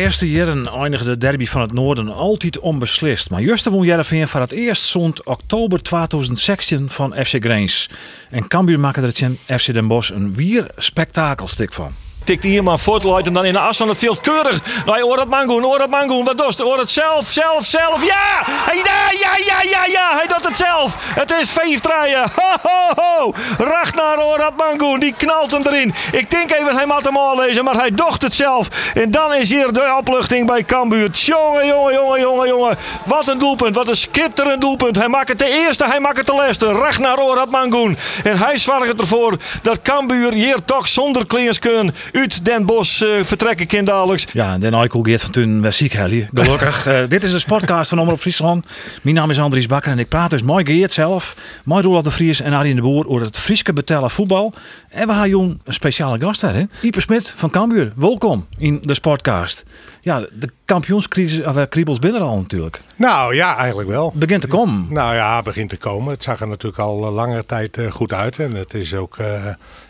Laatste jaren eindigde de derby van het Noorden altijd onbeslist. Maar juist won Jereveen voor het eerst zond oktober 2016 van FC Grains. En Cambuur maakte er in FC Den Bosch een wier spektakelstuk van. Tikt hier maar voortluid en dan in de as van het veld keurig. Nou, hoort het mangoen, hoort het mangoen. Wat doet Hoort het zelf, zelf, zelf. Ja! Ja, ja, ja, ja, ja. Hij doet het zelf. Het is vijf draaien. Ho, ho, ho. Ragnar het mangoen. Die knalt hem erin. Ik denk even, hij moet hem al lezen, maar hij docht het zelf. En dan is hier de opluchting bij Cambuur. Jongen, jongen, jongen, jongen, jongen. Wat een doelpunt. Wat een schitterend doelpunt. Hij maakt het de eerste, hij maakt het de laatste. Ragnar het mangoen. En hij zorgt ervoor dat Cambuur hier toch zonder kleerskun uit Den Bosch eh, vertrekken kind dadelijks. Ja, en dan Eikel Geert van Tun was ziek, Helly. Gelukkig. Eh, dit is de podcast van Omroep Friesland. Mijn naam is Andries Bakker en ik praat dus mooi Geert zelf. Mooi Roland de Vries en Arjen de Boer over het Frieske betellen voetbal. En we gaan Joen een speciale gast hebben. hè? Ieper Smit van Cambuur. Welkom in de podcast. Ja, de kampioenscrisis, of, eh, kriebels binnen al natuurlijk. Nou ja, eigenlijk wel. Begint te komen. Nou ja, begint te komen. Het zag er natuurlijk al langere tijd goed uit. En het is ook, eh,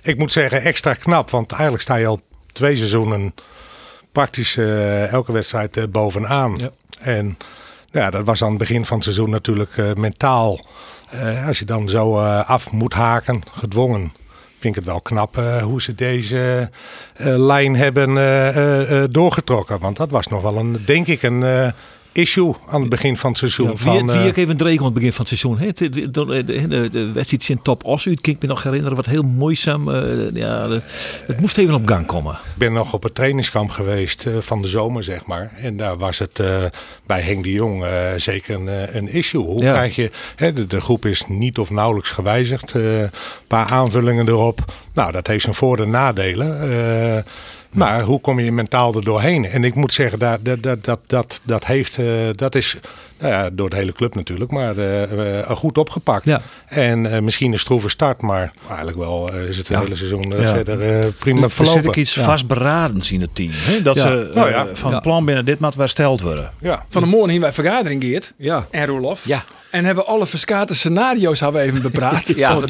ik moet zeggen, extra knap. Want eigenlijk sta je al twee seizoenen praktisch eh, elke wedstrijd eh, bovenaan. Ja. En ja, dat was aan het begin van het seizoen natuurlijk eh, mentaal. Als je dan zo af moet haken, gedwongen. Vind ik het wel knap hoe ze deze lijn hebben doorgetrokken. Want dat was nog wel een, denk ik, een issue aan het begin van het seizoen. Ja, van, wie, wie eh, ik even dreig aan het begin van het seizoen. Hè? De, de, de, wedstrijd in Top Os uit, kan ik me nog herinneren. Wat heel moeizaam. eh, ja, het moest even op gang komen. Ik ben nog op het trainingskamp geweest eh, van de zomer, zeg maar. En daar was het eh, bij Henk de Jong eh, zeker een, eh, een issue. Hoe Ja. krijg je... De, groep is niet of nauwelijks gewijzigd. eh, Een paar aanvullingen erop. Nou, dat heeft zijn voor- en nadelen. Maar hoe kom je mentaal er doorheen? En ik moet zeggen, dat, dat, dat, dat, dat, dat, heeft, eh, dat is nou ja, door de hele club natuurlijk, maar eh, eh, goed opgepakt. Ja. En eh, misschien een stroeve start, maar eigenlijk wel eh, is het Ja. hele seizoen Ja. verder eh, prima Er zit verlopen. ook iets Ja. vastberadends in het team. Hè? Dat Ja. ze Nou ja. van Ja. plan binnen dit moet hersteld worden. Ja. Van de morgen hier bij vergadering Geert Ja. en Roelof. Ja. En hebben alle verskate scenario's hebben we even bepraat. Ja, Oh, dat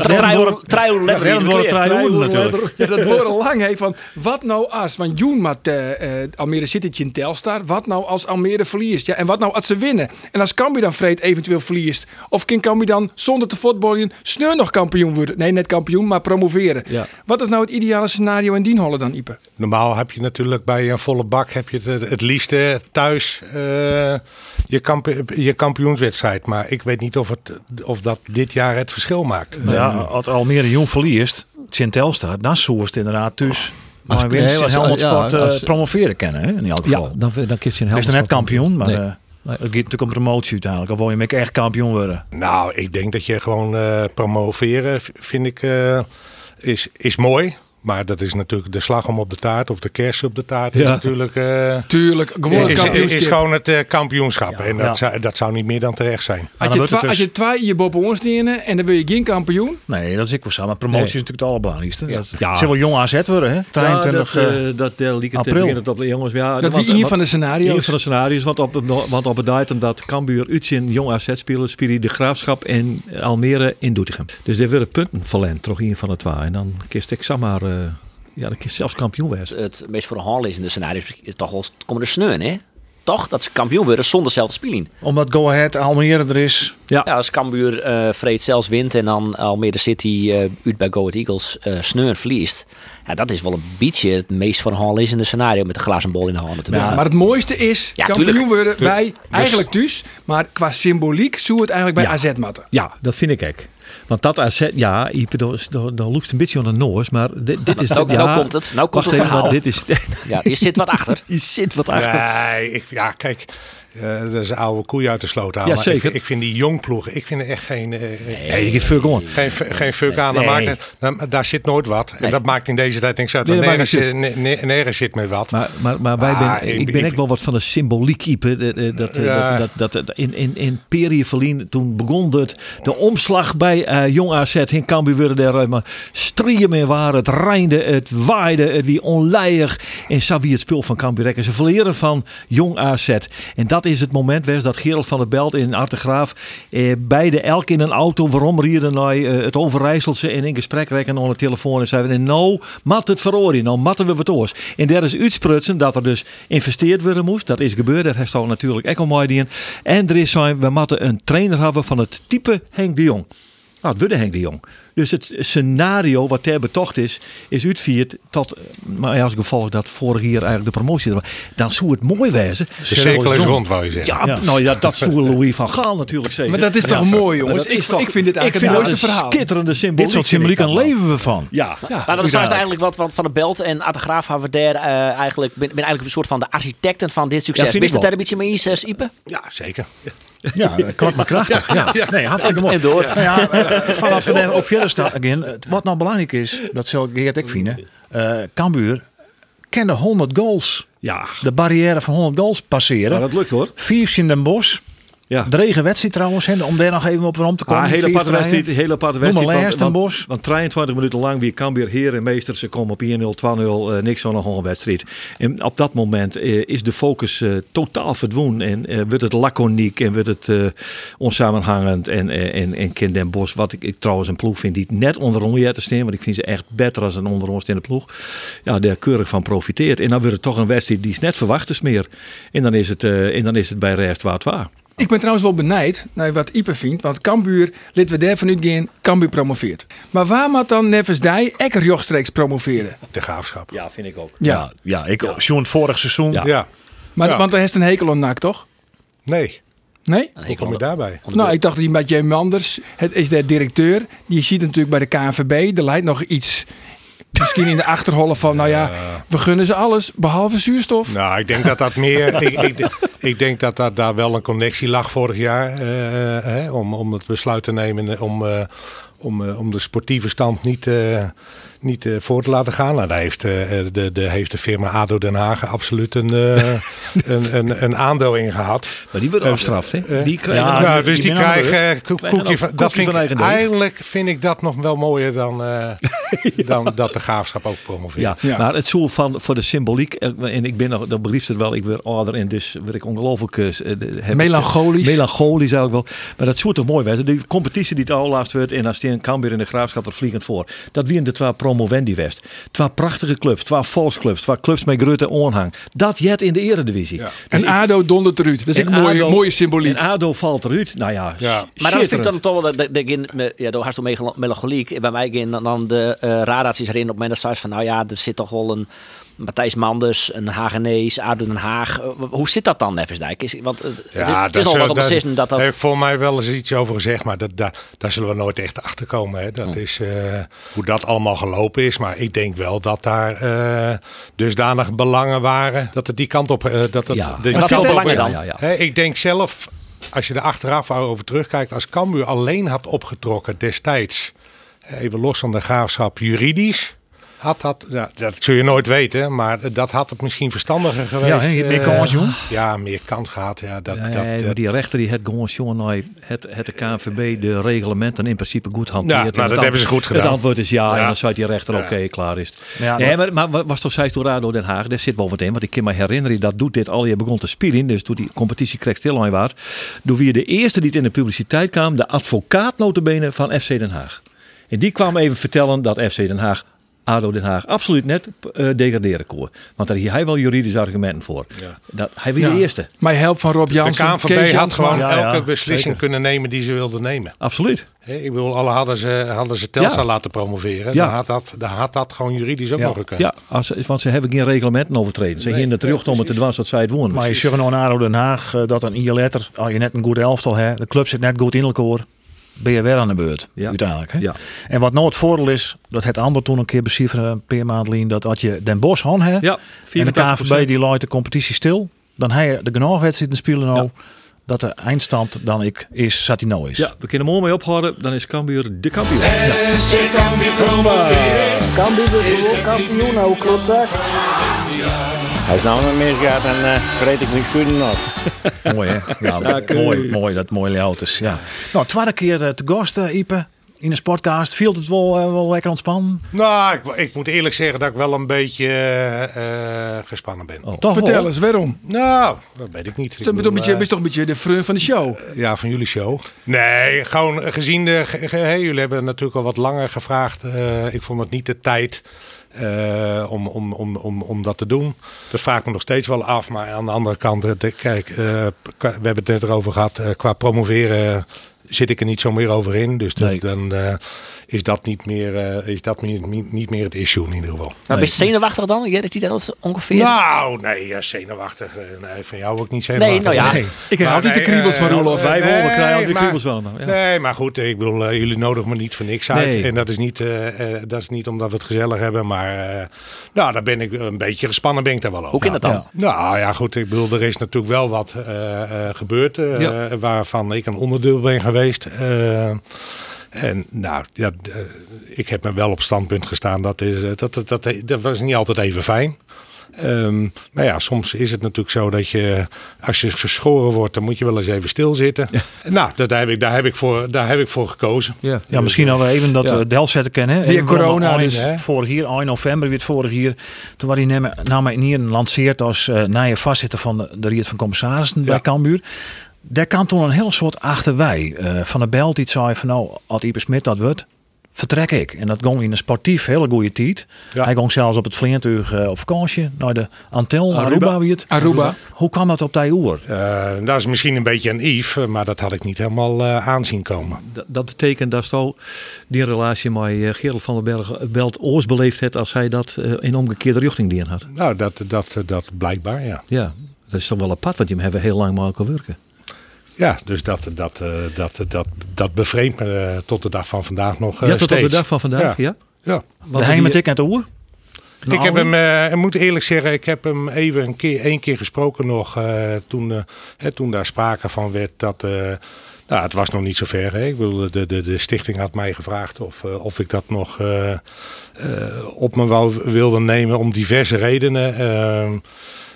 natuurlijk. Ja, dat wordt al lang hè, van wat nou als van Joen met eh, eh, Almere City in Telstar, wat nou als Almere verliest? Ja, en wat nou als ze winnen? En als Cambuur dan vreed eventueel verliest? Of kan Cambuur dan zonder te voetballen snel nog kampioen worden? Nee, net kampioen, maar promoveren. Ja. Wat is nou het ideale scenario in Dienhollen dan, Ipe? Normaal heb je natuurlijk bij een volle bak heb je het, het liefste thuis eh, je, kamp, je kampioenswedstrijd. Maar ik weet niet of, het, of dat dit jaar het verschil maakt. Ja, als Almere Jong verliest, Chintel staat, dan inderdaad dus maar Als- winst nee, in als- Helmond ja, Sport eh, als- promoveren kennen, hè, in elk geval. Ja, dan, dan kies je een Hij is er net kampioen, maar Nee. eh, Het gaat natuurlijk om promotie uiteindelijk. Of wil je echt kampioen worden? Nou, ik denk dat je gewoon eh, promoveren, vind ik, eh, is, is mooi. Maar dat is natuurlijk de slag om op de taart of de kers op de taart. Is Ja. natuurlijk eh, Tuurlijk, gewoon is, is, gewoon het eh, kampioenschap. en dat, Ja. zou, dat zou niet meer dan terecht zijn. Maar Als dan je, twa- als dus- je twee in je boppen ons dienen en dan wil je geen kampioen. Nee, dat is ik wel zo. Maar promotie Nee. is natuurlijk het allerbelangrijkste. Ja. Dat Ja. zal wel jong AZ worden, hè? 22 ja, dat, eh, eh, dat eh, liep het april. begint het op de jongens. Ja, Dat wie een van de Een scenario's. van de scenario's, want op, want op het datum dat Cambuur uit zijn jong AZ spelen, spelen de Graafschap en Almere in Doetinchem. Dus daar worden punten verlend, toch een van de twee. En dan kist ik zeg maar, ja, dan kist zelfs kampioen wezen. Het meest voor de hand is in de scenario's is toch wel komen de sneun, hè? Toch? Dat ze kampioen worden zonder zelf te spelen. omdat Go Ahead Almere er is. Ja, als Cambuur eh vreed zelfs wint en dan Almere City eh uit bij Go Ahead Eagles eh sneun verliest. Ja, dat is wel een beetje het meest hand is in de scenario met de glazen bol in de hand natuurlijk. Ja, maar het mooiste is Ja, kampioen tuurlijk. worden bij eigenlijk thuis. Maar qua symboliek zou het eigenlijk bij Ja. AZ matten. Ja, dat vind ik ook. Want dat AZ, ja, Ipe, dan, loopt het een beetje aan de noos, maar dit, dit is... Nou- ja, nou komt het, nou komt het even. Dit is, Ja, je zit wat achter. je zit wat achter. Nee, ik, ja, kijk. Eh, dat is een oude koei uit de sloot halen. Ja, Maar ik- zeker. Ik, vind die jongploegen, ik vind er echt geen, eh, Nee, ik fuck on. geen, geen fuck aan. Nee. maakt dan- daar zit nooit wat. En Nee. dat maakt in deze tijd niks uit. Nee, nergens, ne- nergens zit met wat. Maar, maar, maar wij Ah, ben, ik- ik ben ik- echt wel wat van de symboliek keeper. Dat, dat, dat, Ja. dat, dat, dat- in, in, in Peri Verlien, toen begon het, de omslag bij eh, Jong AZ in Cambuur daar eh, maar strieën mee waren. Het reinde, het waaide, het wie onleier. En wie het spul van Cambuur rekken. Ze verleren van Jong AZ. En dat is het moment was dat Gerald van der Belt in Artegraaf eh, beide elk in een auto waarom rieden naar eh, het Overijsselse en in gesprek rekken aan de telefoon en zeiden nou mat het veroordelen, nou matten we wat oors. En daar is uitsprutsen dat er dus investeerd worden moest. Dat is gebeurd, dat heeft natuurlijk gedaan. En er is zijn, we moeten een trainer hebben van het type Henk de Jong. Nou, het Henk de Jong. Dus het scenario wat ter betocht is, is uitvierd tot, maar als gevolg dat vorig jaar eigenlijk de promotie er was. Dan zou het mooi wezen. de cirkel is rond, wou je zeggen. Ja, nou ja, dat zou Louis van Gaal natuurlijk zeggen. Maar dat is toch mooi, jongens? Dat Ik, is toch- ik vind dit ik eigenlijk vind het dat mooiste een verhaal. schitterende symboliek. Dit soort ik symboliek dat, aan leven we van. Ja. Maar dat is eigenlijk wat van Van der Belt en Arte Graaf hebben we daar eh, eigenlijk, ben, ben eigenlijk een soort van de architecten van dit Ja, succes. ik Wist het wel. daar een beetje mee eens, eh, Ipe? Ja, zeker. Ja, kort maar krachtig. Ja. Nee, hartstikke mooi. En door. Nou ja, eh, vanaf de of verder staat, again, wat nou belangrijk is, dat zal Geert ik vinden. eh Cambuur kende 100 goals. Ja, De barrière van 100 goals passeren. maar dat lukt hoor. Vier in Den Bosch. Ja. Dregen wedstrijd trouwens, hè, om daar nog even op om te komen. Ah, hele aparte wedstrijd, hele aparte wedstrijd. Want, want, want 23 minuten lang weer Cambuur heer en meester. Ze komen op 1-0, 2-0, eh, niks van een wedstrijd. En op dat moment eh, is de focus eh, totaal verdwenen. En eh, wordt het laconiek en wordt het onsamenhangend. En, en, en Kind Den Bosch, wat ik, ik trouwens een ploeg vind die net onder ons te staan. Want ik vind ze echt beter als een onder ons in de ploeg. Ja, daar keurig van profiteert. En dan wordt het toch een wedstrijd die is net verwacht is meer. En dan is het, en dan is het bij Rest waar het waar. Ik ben trouwens wel benijd naar wat Ipe vindt. Want Cambuur, laten we daar vanuit gaan, Cambuur promoveert. Maar waar moet dan Neves Dij Ekker rechtstreeks promoveren? De graafschap. Ja, vind ik ook. Ja. Ja, ik Sjoen het vorig seizoen. Ja. Ja. Maar, Ja. Want dan heeft een hekel aan NAC, toch? Nee, Nee? hoe kom je daarbij? Nou, ik dacht die met J. Manders, het is de directeur. Die ziet natuurlijk bij de KNVB. Er leidt nog iets, misschien in de achterholen van, nou ja, we gunnen ze alles behalve zuurstof. Nou, ik denk dat dat meer. ik, ik, ik denk dat, dat daar wel een connectie lag vorig jaar. eh, eh, hè, om, om het besluit te nemen om, eh, om, eh, om de sportieve stand niet, niet eh, voor te laten gaan. Nou, daar heeft, eh, de, de, heeft de firma ADO Den Haag absoluut een, eh, een, een, een aandeel in gehad. Maar die worden afstraft, hè? eh, Die krijgen ja, nou, dus die, de krijgen eh, koekje van, dat vind van ik, eigenlijk vind ik dat nog wel mooier dan, eh, dan dat de graafschap ook promoveert. Ja, Ja. maar het zoel van voor de symboliek, eh, en ik ben nog, dat beliefst het wel, ik weer ouder en dus word ik ongelooflijk eh, de- heb Melancholisch. Melancholisch eigenlijk wel. Maar dat zou toch mooi zijn. Die competitie die het al laatst werd en als die in Cambuur in de Graafschap er vliegend voor. Dat wie in de twee promovendi west. Twee prachtige clubs, twee volksclubs, twee clubs met grote onhang. Dat jet in de eredivisie. Ja. Dus En ik- ADO dondert eruit. Dat is en een mooie, ADO mooie symboliek. En ADO valt eruit. Nou ja, Ja. Maar dan vind ik dan toch wel dat, dat, dat ja, door hartstikke melancholiek. Bij mij gaan dan, dan de uh, raadaties erin op dat ze zei van, nou ja, er zit toch wel een Matthijs Manders, een Hagenees, Aden Den Haag. Uh, hoe zit dat dan, Nevensdijk? Is, want Ja, het is al wat om beslissen dat dat... Daar heb ik voor mij wel eens iets over gezegd, maar dat, daar, daar zullen we nooit echt achter komen. Hè. Dat is uh, hoe dat allemaal gelopen is. Maar ik denk wel dat daar uh, dusdanig belangen waren dat het die kant op. Uh, dat het, ja. de, belangen dan? Ja, ja, Hè, ik denk zelf, als je er achteraf over terugkijkt, als Cambuur alleen had opgetrokken destijds, even los van de graafschap juridisch. Had dat, ja, dat zul je nooit weten, maar dat had het misschien verstandiger geweest. Ja, meer kans, jong. Ja, meer kans gehad. Ja, dat, Ja, dat, ja, dat, die rechter die het gewoon jongen nou, het, het de KNVB de reglementen in principe goed hanteert. Ja, nou, dat het hebben ze goed gedaan. Het antwoord is ja, Ja. en dan zei die rechter oké, klaar is het. Ja, nee, maar, maar was toch zij door Rado Den Haag? Daar zit wel wat in, want ik kan me herinneren dat doet dit al je begon te spelen, dus toen die competitie kreeg stil aan waard. Door wie de eerste die het in de publiciteit kwam, de advocaat notabene van FC Den Haag. En die kwam even vertellen dat FC Den Haag ADO Den Haag absoluut net uh, degraderen kon. Want daar hij wel juridische argumenten voor. Ja. Dat, hij was Ja. de eerste. Mijn help van Rob de Jansen. KNVB Kees had gewoon Ja, ja, elke beslissing zeker. kunnen nemen die ze wilden nemen. Absoluut. Hè, ik bedoel, alle hadden ze, hadden ze Telstra Ja. laten promoveren. Ja. Dan, had dat, dan had dat gewoon juridisch ook Ja. nog gekund. Ja, als, want ze hebben geen reglementen overtreden. Ze Nee, gingen er terug ja, om het te dwars dat zij het wonen. Maar je zegt nou naar Den Haag eh, dat een jaar later, als je net een goed elftal hebt, de club zit net goed in elkaar, ben je weer aan de beurt. Ja. Uiteindelijk. Hè? Ja. En wat nou het voordeel is, dat het ander toen een keer becijferen, maanden geleden, dat als je Den Bosch han hebt, Ja, en de 84%. KVB die laat de competitie stil, dan hij de genoeg wedstrijden spelen nou. Dat de eindstand dan ik is, zat hij nou is. Ja, we kunnen hem mooi mee ophouden. Dan is Cambuur de kampioen. Cambuur is gewoon kampioen, nou. Als nou een mis gaat, dan uh, vreet ik mijn schoenen. Mooi hè? Ja, Zaken. mooi, mooi, dat mooie auto's. Ja. Nou, tweede keer eh, te gast, eh, Ipe, in de sportcast. Viel het wel, wel lekker ontspannen? Nou, ik, ik moet eerlijk zeggen dat ik wel een beetje gespannen ben. Toch Vertel wel? eens, waarom? Nou, dat weet ik niet. Toch een beetje, toch een beetje de frun van de show. Ja, van jullie show. Nee, gewoon gezien de. ge- ge- hey, jullie hebben natuurlijk al wat langer gevraagd. Eh, ik vond het niet de tijd eh, om, om, om, om, om dat te doen. Dat vraag me nog steeds wel af. Maar aan de andere kant, eh, de- kijk, eh, we hebben het net erover gehad. eh, qua promoveren zit ik er niet zo meer over in. Dus dat- Nee. dan eh, is dat, niet meer, eh, is dat niet, niet, meer het issue in ieder geval. Nou, ben je zenuwachtig dan? Ja, dat hij dat ongeveer... Nou, nee, ja, zenuwachtig. Eh, Nee, van jou ook niet nee, zenuwachtig. nou ja. Nee. Ik heb Maar altijd de nee, kriebels van eh, Roelof. Wij Nee, krijgen altijd de maar- kriebels wel. Nou, ja. Nee, maar goed, ik bedoel, jullie nodigen me niet voor niks uit. Nee. En dat is, niet, dat is niet omdat we het gezellig hebben, maar eh, nou, daar ben ik een beetje gespannen, ben ik daar wel over. Hoe kan dat dan? Ja. Nou ja, goed, ik bedoel, er is natuurlijk wel wat eh, eh, gebeurd eh, Ja. waarvan ik een onderdeel ben geweest. Eh, en nou, ja, eh, ik heb me wel op standpunt gestaan. Dat, is, eh, dat, dat, dat, dat was niet altijd even fijn. Ehm, maar ja, soms is het natuurlijk zo dat je, als je geschoren wordt, dan moet je wel eens even stilzitten. Nou, dat heb ik, daar, heb ik voor, daar heb ik voor gekozen. Ja. Ja, misschien al even dat Ja. ja. Del zetten kennen. Via corona dus? Vorig jaar, 1 november, weer vorig jaar. Toen was hij nam- namelijk hier lanceerd als uh, nieuwe voorzitter van de, de Riet van Commissarissen bij Cambuur. Daar kwam toen een heel soort achterwij. eh, van de Belt die zei van nou, als Ipe Smit dat wordt, vertrek ik. En dat ging in een sportief hele goede tijd. Ja. Hij ging zelfs op het vliegtuig eh, op vakantie naar de Antil, Aruba, Aruba. wie het. Aruba. Hoe kwam dat op die oer? Eh, dat is misschien een beetje een Yves, eh, maar dat had ik niet helemaal eh, aanzien komen. Dat, dat betekent dat zo die relatie met eh, Gerald van den Berg belt oors beleefd heeft als hij dat in omgekeerde richting die had. Nou, dat, dat, dat blijkbaar, ja. Ja, dat is toch wel apart, want je hebben heel lang elkaar werken. Ja, dus dat, dat, eh, dat, dat, dat bevreemdt me eh, tot de dag van vandaag nog eh, ja, tot op de dag van vandaag, ja. Ja. De hij met ik aan het oer? ik heb hem, eh, ik moet eerlijk zeggen, ik heb hem even een keer, één keer gesproken nog eh, toen, eh, hè, toen daar sprake van werd dat... eh, nou, het was nog niet zo ver. Hè. Ik bedoel, de, de, de stichting had mij gevraagd of, eh, of ik dat nog eh, eh, op me wou, wilde nemen om diverse redenen. Eh,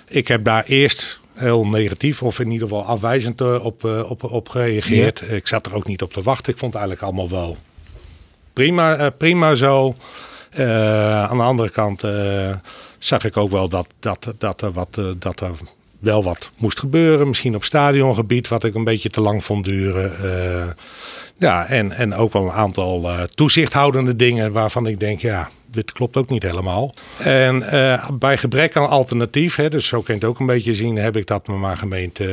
ik heb daar eerst heel negatief of in ieder geval afwijzend eh, op, eh, op, op gereageerd. Ik zat er ook niet op te wachten. Ik vond het eigenlijk allemaal wel prima, eh, prima zo. Aan de andere kant zag ik ook wel dat, dat, dat, er wat, dat er wel wat moest gebeuren. Misschien op stadiongebied, wat ik een beetje te lang vond duren. Eh, ja, en, en ook wel een aantal eh, toezichthoudende dingen waarvan ik denk, ja, dit klopt ook niet helemaal. En eh, bij gebrek aan alternatief, hè, dus zo kan je het ook een beetje zien, heb ik dat me maar gemeend, eh,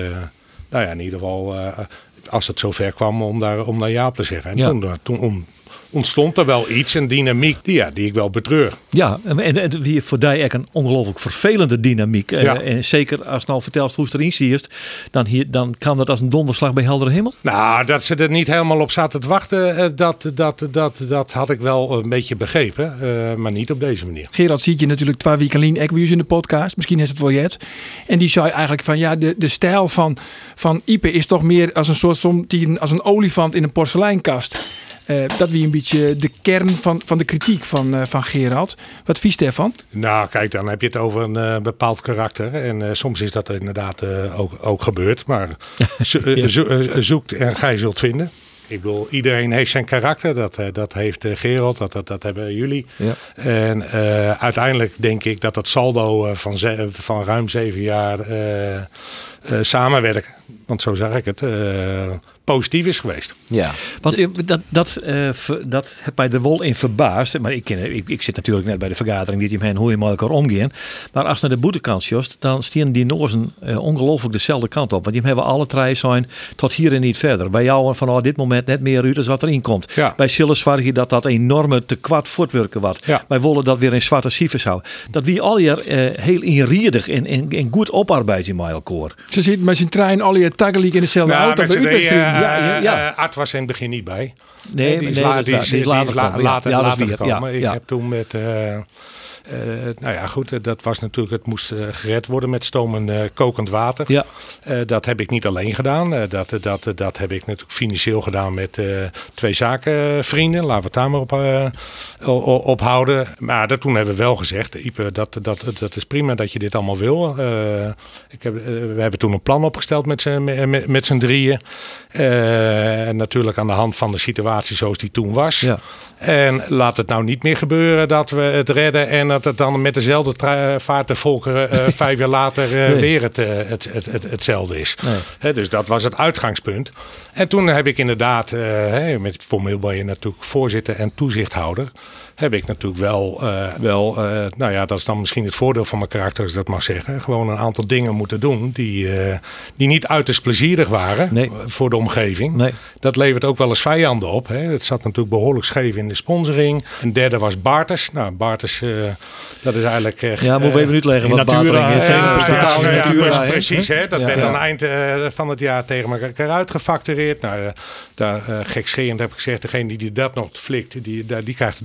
nou ja, in ieder geval, als het zover kwam, om daar, om daar ja op te zeggen. En Ja. toen, toen om, ontstond er wel iets, een dynamiek, die, ja, die ik wel betreur. Ja, en, en en wie voor die echt een ongelooflijk vervelende dynamiek. Ja. En zeker als je nou vertelt hoe het erin ziet, dan, hier, dan kan dat als een donderslag bij heldere hemel. Nou, dat ze er niet helemaal op zaten te wachten, eh, dat, dat, dat, dat had ik wel een beetje begrepen. eh, maar niet op deze manier. Gerard ziet je natuurlijk twee weken alleen Equius in de podcast. Misschien is het wel jet. En die zei eigenlijk van ja, de, de stijl van, van Ipe is toch meer als een soort som, als een olifant in een porseleinkast. Eh, dat wie een beetje de kern van, van de kritiek van, eh, van Gerard. Wat vies daarvan? Nou, kijk, dan heb je het over een eh, bepaald karakter. En soms is dat inderdaad ook, ook gebeurd. Maar zo- zo- zoekt en gij zult vinden. Ik bedoel, iedereen heeft zijn karakter. Dat, dat heeft Gerald, dat, dat, dat hebben jullie. Ja. En uiteindelijk denk ik dat het saldo van, ze- van ruim zeven jaar samenwerken, want zo zag ik het, positief is geweest. Ja. Want dat, dat, eh, dat heb mij er wel in verbaasd. Maar ik, ken, ik, ik zit natuurlijk net bij de vergadering niet in hoe je met elkaar omgaan. Maar als naar de boetekant jost, dan stieren die Noorzen eh, ongelooflijk dezelfde kant op. Want die hebben alle drie zijn tot hier en niet verder. Bij jou van oh, dit moment net meer uit als wat erin komt. Ja. Bij Silles zwaar je dat dat enorme te kwad voortwerken wordt. Ja. Wij willen dat weer in zwarte cijfers houden. Dat wie al hier eh, heel inriedig en, en, en goed oparbeid in elkaar. Ze zit met zijn trein al je in dezelfde Nou, auto met bij ja, ja, eh, ja. eh, Art was in het begin niet bij. Nee, die is, nee, la- is die is, Die is die later is la- gekomen, ja. later, Ja, is later gekomen. Ik heb toen met, eh, Eh, nou ja, goed, eh, dat was natuurlijk, het moest eh, gered worden met stoom en eh, kokend water. Ja. Eh, dat heb ik niet alleen gedaan. Eh, dat, dat, dat heb ik natuurlijk financieel gedaan met eh, twee zakenvrienden. Laten we het daar maar op, eh, op houden. Maar dat, toen hebben we wel gezegd, Ipe, dat, dat, dat is prima dat je dit allemaal wil. Eh, ik heb, eh, we hebben toen een plan opgesteld met z'n met, met, drieën. Eh, en natuurlijk aan de hand van de situatie zoals die toen was. Ja. En laat het nou niet meer gebeuren dat we het redden en dat het dan met dezelfde tra- vaart de volkeren eh, vijf jaar later eh, Nee. weer het, eh, het, het, het, hetzelfde is. Nee. Dus dat was het uitgangspunt. En toen heb ik inderdaad, eh, hè, met formeel ben je natuurlijk voorzitter en toezichthouder. Heb ik natuurlijk wel, eh, wel eh, nou ja, dat is dan misschien het voordeel van mijn karakter, als ik dat mag zeggen. Gewoon een aantal dingen moeten doen die, eh, die niet uiterst plezierig waren Nee. voor de omgeving. Nee. Dat levert ook wel eens vijanden op. Hè. Het zat natuurlijk behoorlijk scheef in de sponsoring. Een derde was Barters. Nou, Barters, dat is eigenlijk... Ja, moeten we even uitleggen wat Natura, Batering is. ja, ja, ja, ja, precies. Hè? Dat werd aan het eind van het jaar tegen elkaar uitgefactureerd. Nou, daar, gekscherend heb ik gezegd, degene die dat nog flikt, die, die krijgt de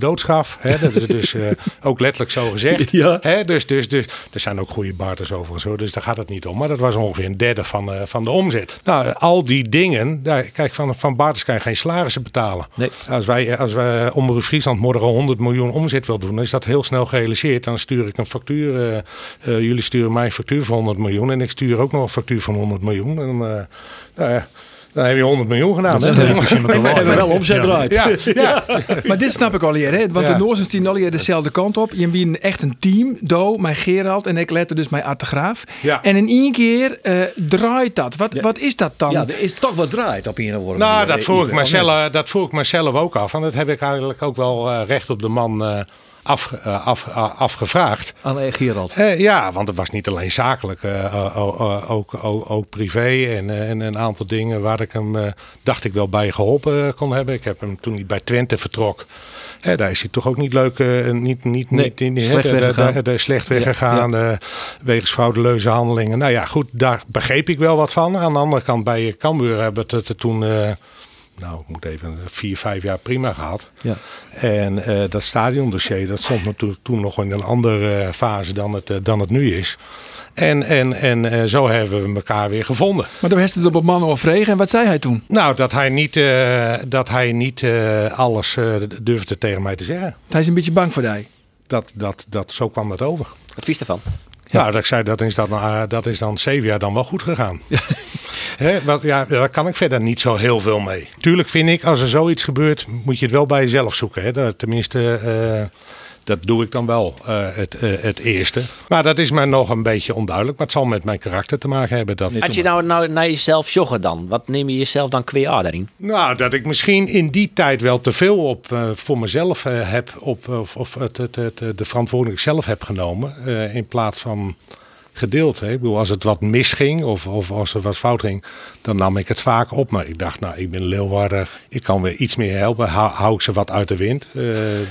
Hè? Dat is dus eh, ook letterlijk zo gezegd. Ja. Hè? Dus, dus, dus er zijn ook goede barters overigens, hoor, dus daar gaat het niet om. Maar dat was ongeveer een derde van, eh, van de omzet. Nou, eh, al die dingen, daar, kijk, van, van barters kan je geen salarissen betalen. Nee. Als wij, als wij Omroep Friesland morgen 100 miljoen omzet wil doen, dan is dat heel snel gerealiseerd. Dan stuur ik een factuur. eh, eh, jullie sturen mij een factuur van 100 miljoen en ik stuur ook nog een factuur van 100 miljoen. En, eh, nou ja, dan heb je 100 miljoen gedaan. Dat hè? We hebben wel omzet Ja. draait. Ja, ja. Maar dit snap ik al hier, hè? Want Ja. de Noorsens die al hier dezelfde kant op. Je bent echt een team. Do, mijn Gerald en ik letter dus mijn Arte Graaf. Ja. En in één keer eh, draait dat. Wat, wat is dat dan? Ja, er is toch wat draait op een of Nou, manier. dat voel, ik mezelf, dat voel ik mezelf ook af. En dat heb ik eigenlijk ook wel eh, recht op de man eh, af, eh, af, eh, afgevraagd. Aan eh, Gerald. Eh, ja, want het was niet alleen zakelijk, ook, ook, ook privé en, en een aantal dingen waar ik hem, dacht ik wel bij geholpen eh, kon hebben. Ik heb hem toen hij bij Twente vertrok. Daar is hij toch ook niet leuk, eh, niet, niet, Nee, niet, niet slecht weggegaan. daar- daar slecht weggegaan. eh, wegens fraudeleuze handelingen. Nou ja, goed, daar begreep ik wel wat van. Aan de andere kant, bij Cambuur hebben we het toen, nou, ik moet even vier, vijf jaar prima gehad. Ja. En eh, dat stadiondossier, dat stond natuurlijk toen nog in een andere eh, fase dan het, eh, dan het nu is. En, en, en eh, zo hebben we elkaar weer gevonden. Maar toen heeft het op een man overregen. En wat zei hij toen? Nou, dat hij niet, eh, dat hij niet eh, alles eh, durfde tegen mij te zeggen. Hij is een beetje bang voor die. Dat, dat, dat, zo kwam dat over. Wat vies ervan? Nou, dat ik zei, dat is, dan, eh, dat is dan zeven jaar dan wel goed gegaan. Hè, wat, ja, daar kan ik verder niet zo heel veel mee. Tuurlijk vind ik, als er zoiets gebeurt, moet je het wel bij jezelf zoeken. Hè. Dat, tenminste, eh, dat doe ik dan wel eh, het, eh, het eerste. Maar dat is mij nog een beetje onduidelijk. Maar het zal met mijn karakter te maken hebben. Dat, Als je nou, nou naar jezelf joggen dan, wat neem je jezelf dan qua daarin? Nou, dat ik misschien in die tijd wel te veel op eh, voor mezelf heb, op, of, of het, het, het, de verantwoordelijk zelf heb genomen. in plaats van gedeeld. Hè. Ik bedoel, als het wat misging of, of als er wat fout ging, dan nam ik het vaak op. Maar ik dacht, nou, ik ben Leeuwarder, ik kan weer iets meer helpen. Hou, hou ik ze wat uit de wind. Eh,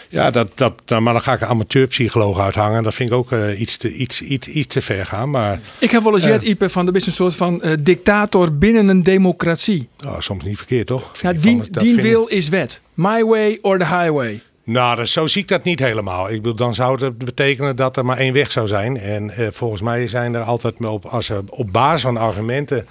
ja, dat, dat, nou, maar dan ga ik een amateurpsycholoog uithangen. Dat vind ik ook eh, iets, te, iets, iets, iets te ver gaan. Maar Ik heb wel eens jet, Ipe, van de best een soort van eh, dictator binnen een democratie. nou, soms niet verkeerd, toch? Nou, die van- dat die wil is wet. My way or the highway. Nou, zo zie ik dat niet helemaal. Ik bedoel, dan zou het betekenen dat er maar één weg zou zijn. En eh, volgens mij zijn er altijd op, als op basis van argumenten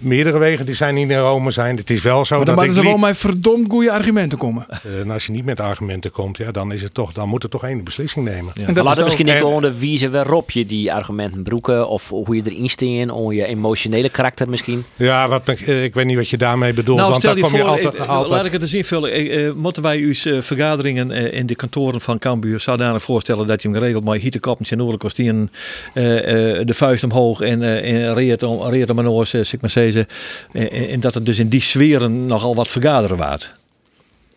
meerdere wegen die zijn niet in Rome zijn. Het is wel zo Maar dan dat moeten ik ze wel met verdomd goede argumenten komen. Eh, en als je niet met argumenten komt, ja, dan, is het toch, dan moet er toch één beslissing nemen. En dat Maar is laten we misschien even onder wiezen waarop je die argumenten broeken. Of hoe je erin steen, om je emotionele karakter misschien. Ja, wat, eh, ik weet niet wat je daarmee bedoelt. Nou, want stel kom voor, je altijd, eh, altijd laat ik het eens invullen. Eh, eh, moeten wij uw vergaderingen eh, in de kantoren van Cambuur zodanig voorstellen dat je hem geregeld met hietenkopjes en oorlijke kostuum, eh eh de vuist omhoog en, eh en reert om, reert om een oor, zeg ik maar en- en dat het dus in die sferen nogal wat vergaderen waard.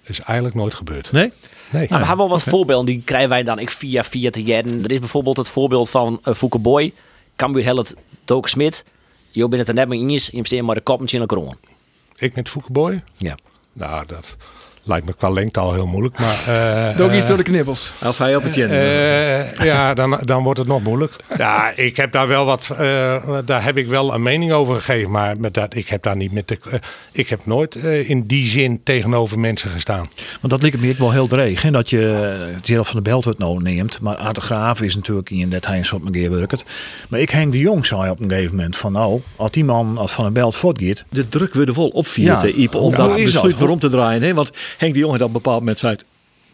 is eigenlijk nooit gebeurd. Nee? Nee. Nou, we hebben wel wat voorbeelden, die krijgen wij dan ik via via te jaren. Er is bijvoorbeeld het voorbeeld van uh, Fouke Boy. Cambuur Hellet Doke Smit. Je bent het er net mee eens, je steekt maar de kop in een kroon. Ik met Foukeboy? Ja. Nou, dat Lijkt me qua lengte al heel moeilijk. Maar, eh, eh, door de knibbels. Of hij op het jen. eh, ja, dan, dan wordt het nog moeilijk. Ja, ik heb daar wel wat. eh, daar heb ik wel een mening over gegeven. Maar met dat, ik heb daar niet met de. ik heb nooit eh, in die zin tegenover mensen gestaan. Want dat lijkt me ook wel heel dreig. Hè? Dat je Gerald van der Belt het nou neemt. Maar Aad de Graaf is natuurlijk in dat hij een soort meneer werkt. Maar ik Henk de Jong zei op een gegeven moment van nou, als die man als van der Belt voortgaat. de druk weer vol op vier Ja. Iep om Ja, dat besluit dat? waarom te draaien. Hè? Want Henk de Jong had op een bepaald moment zei...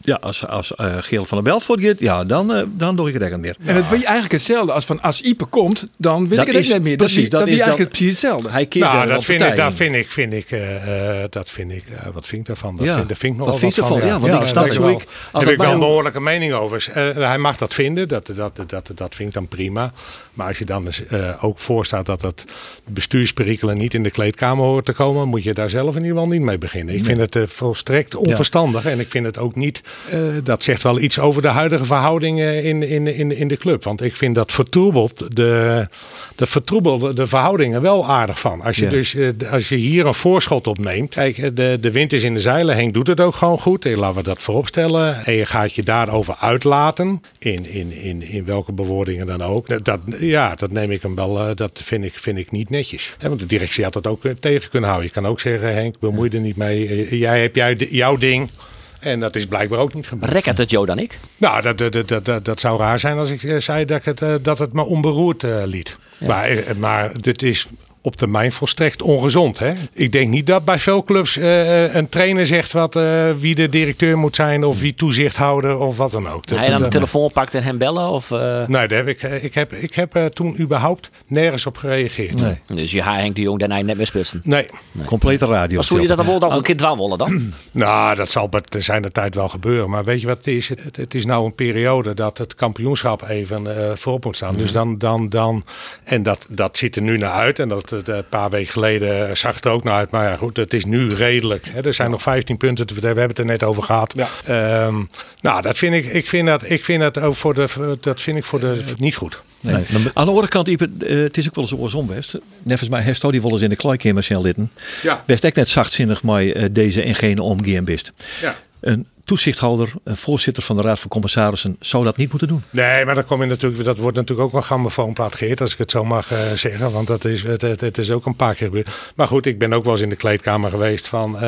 Ja, als, als eh Gerald van der Belt voortgaat, ja, dan, eh, dan doe ik het echt niet meer. En het weet je eigenlijk hetzelfde als van als Ipe komt, dan wil Dat ik het is net meer. precies, dat, dat dat, is eigenlijk precies hetzelfde. Hij keert Nou, dat op vind, ik, dat vind ik, vind ik, eh, eh, dat vind ik, eh, wat vind ik daarvan? Dat Ja, vind, daar vind ik nog wat wat van. ervan? Ja, want ik daar snap wel- ik- als heb ik wel een behoorlijke mening over. Eh, hij mag dat vinden, dat, dat, dat, dat, vind ik dan prima. Maar als je dan dus, ook voorstaat dat dat bestuursperikelen niet in de kleedkamer hoort te komen, moet je daar zelf in ieder geval niet mee beginnen. Ik vind het eh, volstrekt onverstandig en ik vind het ook niet, eh, dat zegt wel iets over de huidige verhoudingen in, in, in, in de club. Want ik vind dat vertroebelt de, dat vertroebelt de verhoudingen wel aardig van. Als je Ja. dus eh, als je hier een voorschot op neemt. Kijk, eh, de, de wind is in de zeilen. Henk doet het ook gewoon goed. Laten we dat vooropstellen. En je gaat je daarover uitlaten. In, in, in, in welke bewoordingen dan ook. Dat- Dat, ja, dat neem ik hem wel. Dat vind ik, vind ik niet netjes. Want de directie had dat ook tegen kunnen houden. Je kan ook zeggen, Henk, bemoei je er niet mee. Jij hebt jij, jouw ding. En dat is blijkbaar ook niet gebeurd. Rekkert het Jo dan ik? Nou, dat, dat, dat, dat, dat zou raar zijn als ik eh, zei dat, ik het, eh, dat het me onberoerd eh, liet. Maar, maar dit is op termijn volstrekt ongezond. Hè? Ik denk niet dat bij veel clubs eh, een trainer zegt wat, eh, wie de directeur moet zijn of wie toezichthouder of wat dan ook. Dat- Hij dan de telefoon pakt en hem bellen? Of, eh, Nee, daar heb ik, eh, ik heb, ik heb eh, toen überhaupt nergens op gereageerd. Nee. Dus je haar Henk de Jong daarna net spitsen. Nee. Complete radio. Maar zou je dat dan wel dan een keer dwanwollen dan? Nou, dat zal bij te zijn de tijd wel gebeuren. Maar weet je wat het is? Het, het is nou een periode dat het kampioenschap even eh, voorop moet staan. Dus dan, dan, dan, en dat, dat ziet er nu naar uit. En dat, eh, een paar weken geleden zag het er ook naar uit. Maar ja, goed, het is nu redelijk. Hè. Er zijn nog 15 punten te verdelen. We hebben het er net over gehad. Ehm, nou, dat vind ik, ik vind dat, ik vind dat ook voor de, dat vind ik voor de niet goed. Nee. Aan de andere kant, Ipe, eh, het is ook wel eens oorsom best. Nevens mij herstelt die wel eens in de kleikamer zijn litten. Ja. Best echt net zachtzinnig maar eh, deze en gene omgaan best. Ja. Een toezichthouder, voorzitter van de Raad van Commissarissen zou dat niet moeten doen. Nee, maar dan kom je natuurlijk, dat wordt natuurlijk ook een grammofoonplaat geëerd, als ik het zo mag eh, zeggen. Want dat is, het, het, het is ook een paar keer gebeurd. Maar goed, ik ben ook wel eens in de kleedkamer geweest van, eh,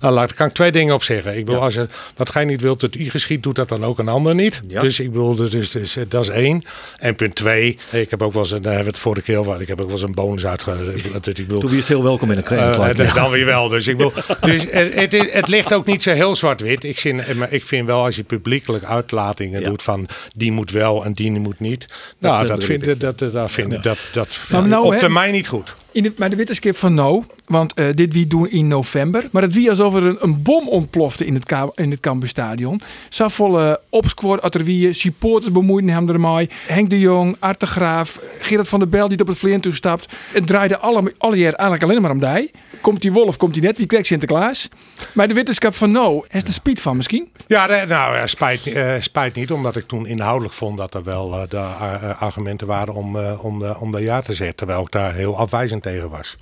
nou laat, kan ik twee dingen op zeggen. Ik bedoel, als je, wat gij niet wilt dat u geschiet, doet dat dan ook een ander niet. Ja. Dus ik bedoel, dus, dus, dus, dat is één. En punt twee, ik heb ook wel eens, een- daar hebben we het vorige keer over, ik heb ook wel eens een bonus uitgegeven. Ik bedoel, Toen is heel welkom in een eh, kleedkamer. dan weer wel. Dus, ik bedoel, dus het, het, het ligt ook niet zo heel zwart-wit. Ik, vind- maar ik vind wel als je publiekelijk uitlatingen Ja. doet van die moet wel en die moet niet. Nou, dat dat, begrijp vind, dat, dat, dat vind ik dat, dat Maar nou, op termijn niet goed. Maar de wetenschap van nou, want eh, dit wie doen in november. Maar het wie alsof er een, een bom ontplofte in het, in het Campusstadion. Zo volle opsquad uit er wie supporters bemoeiden hem ermee. Henk de Jong, Art de Graaf, Gerard van der Bel die op het vleer toestapt. Het draaide alle, alle jaar eigenlijk alleen maar om die. Komt die wolf, komt die net, wie krijgt Sinterklaas? Maar de wetenschap van nou, is de speed van misschien? Ja, nou, ja, spijt, eh, spijt niet, omdat ik toen inhoudelijk vond dat er wel eh, de eh, argumenten waren om, eh, om, om de ja te zeggen. Terwijl ik daar heel afwijzend tegen was.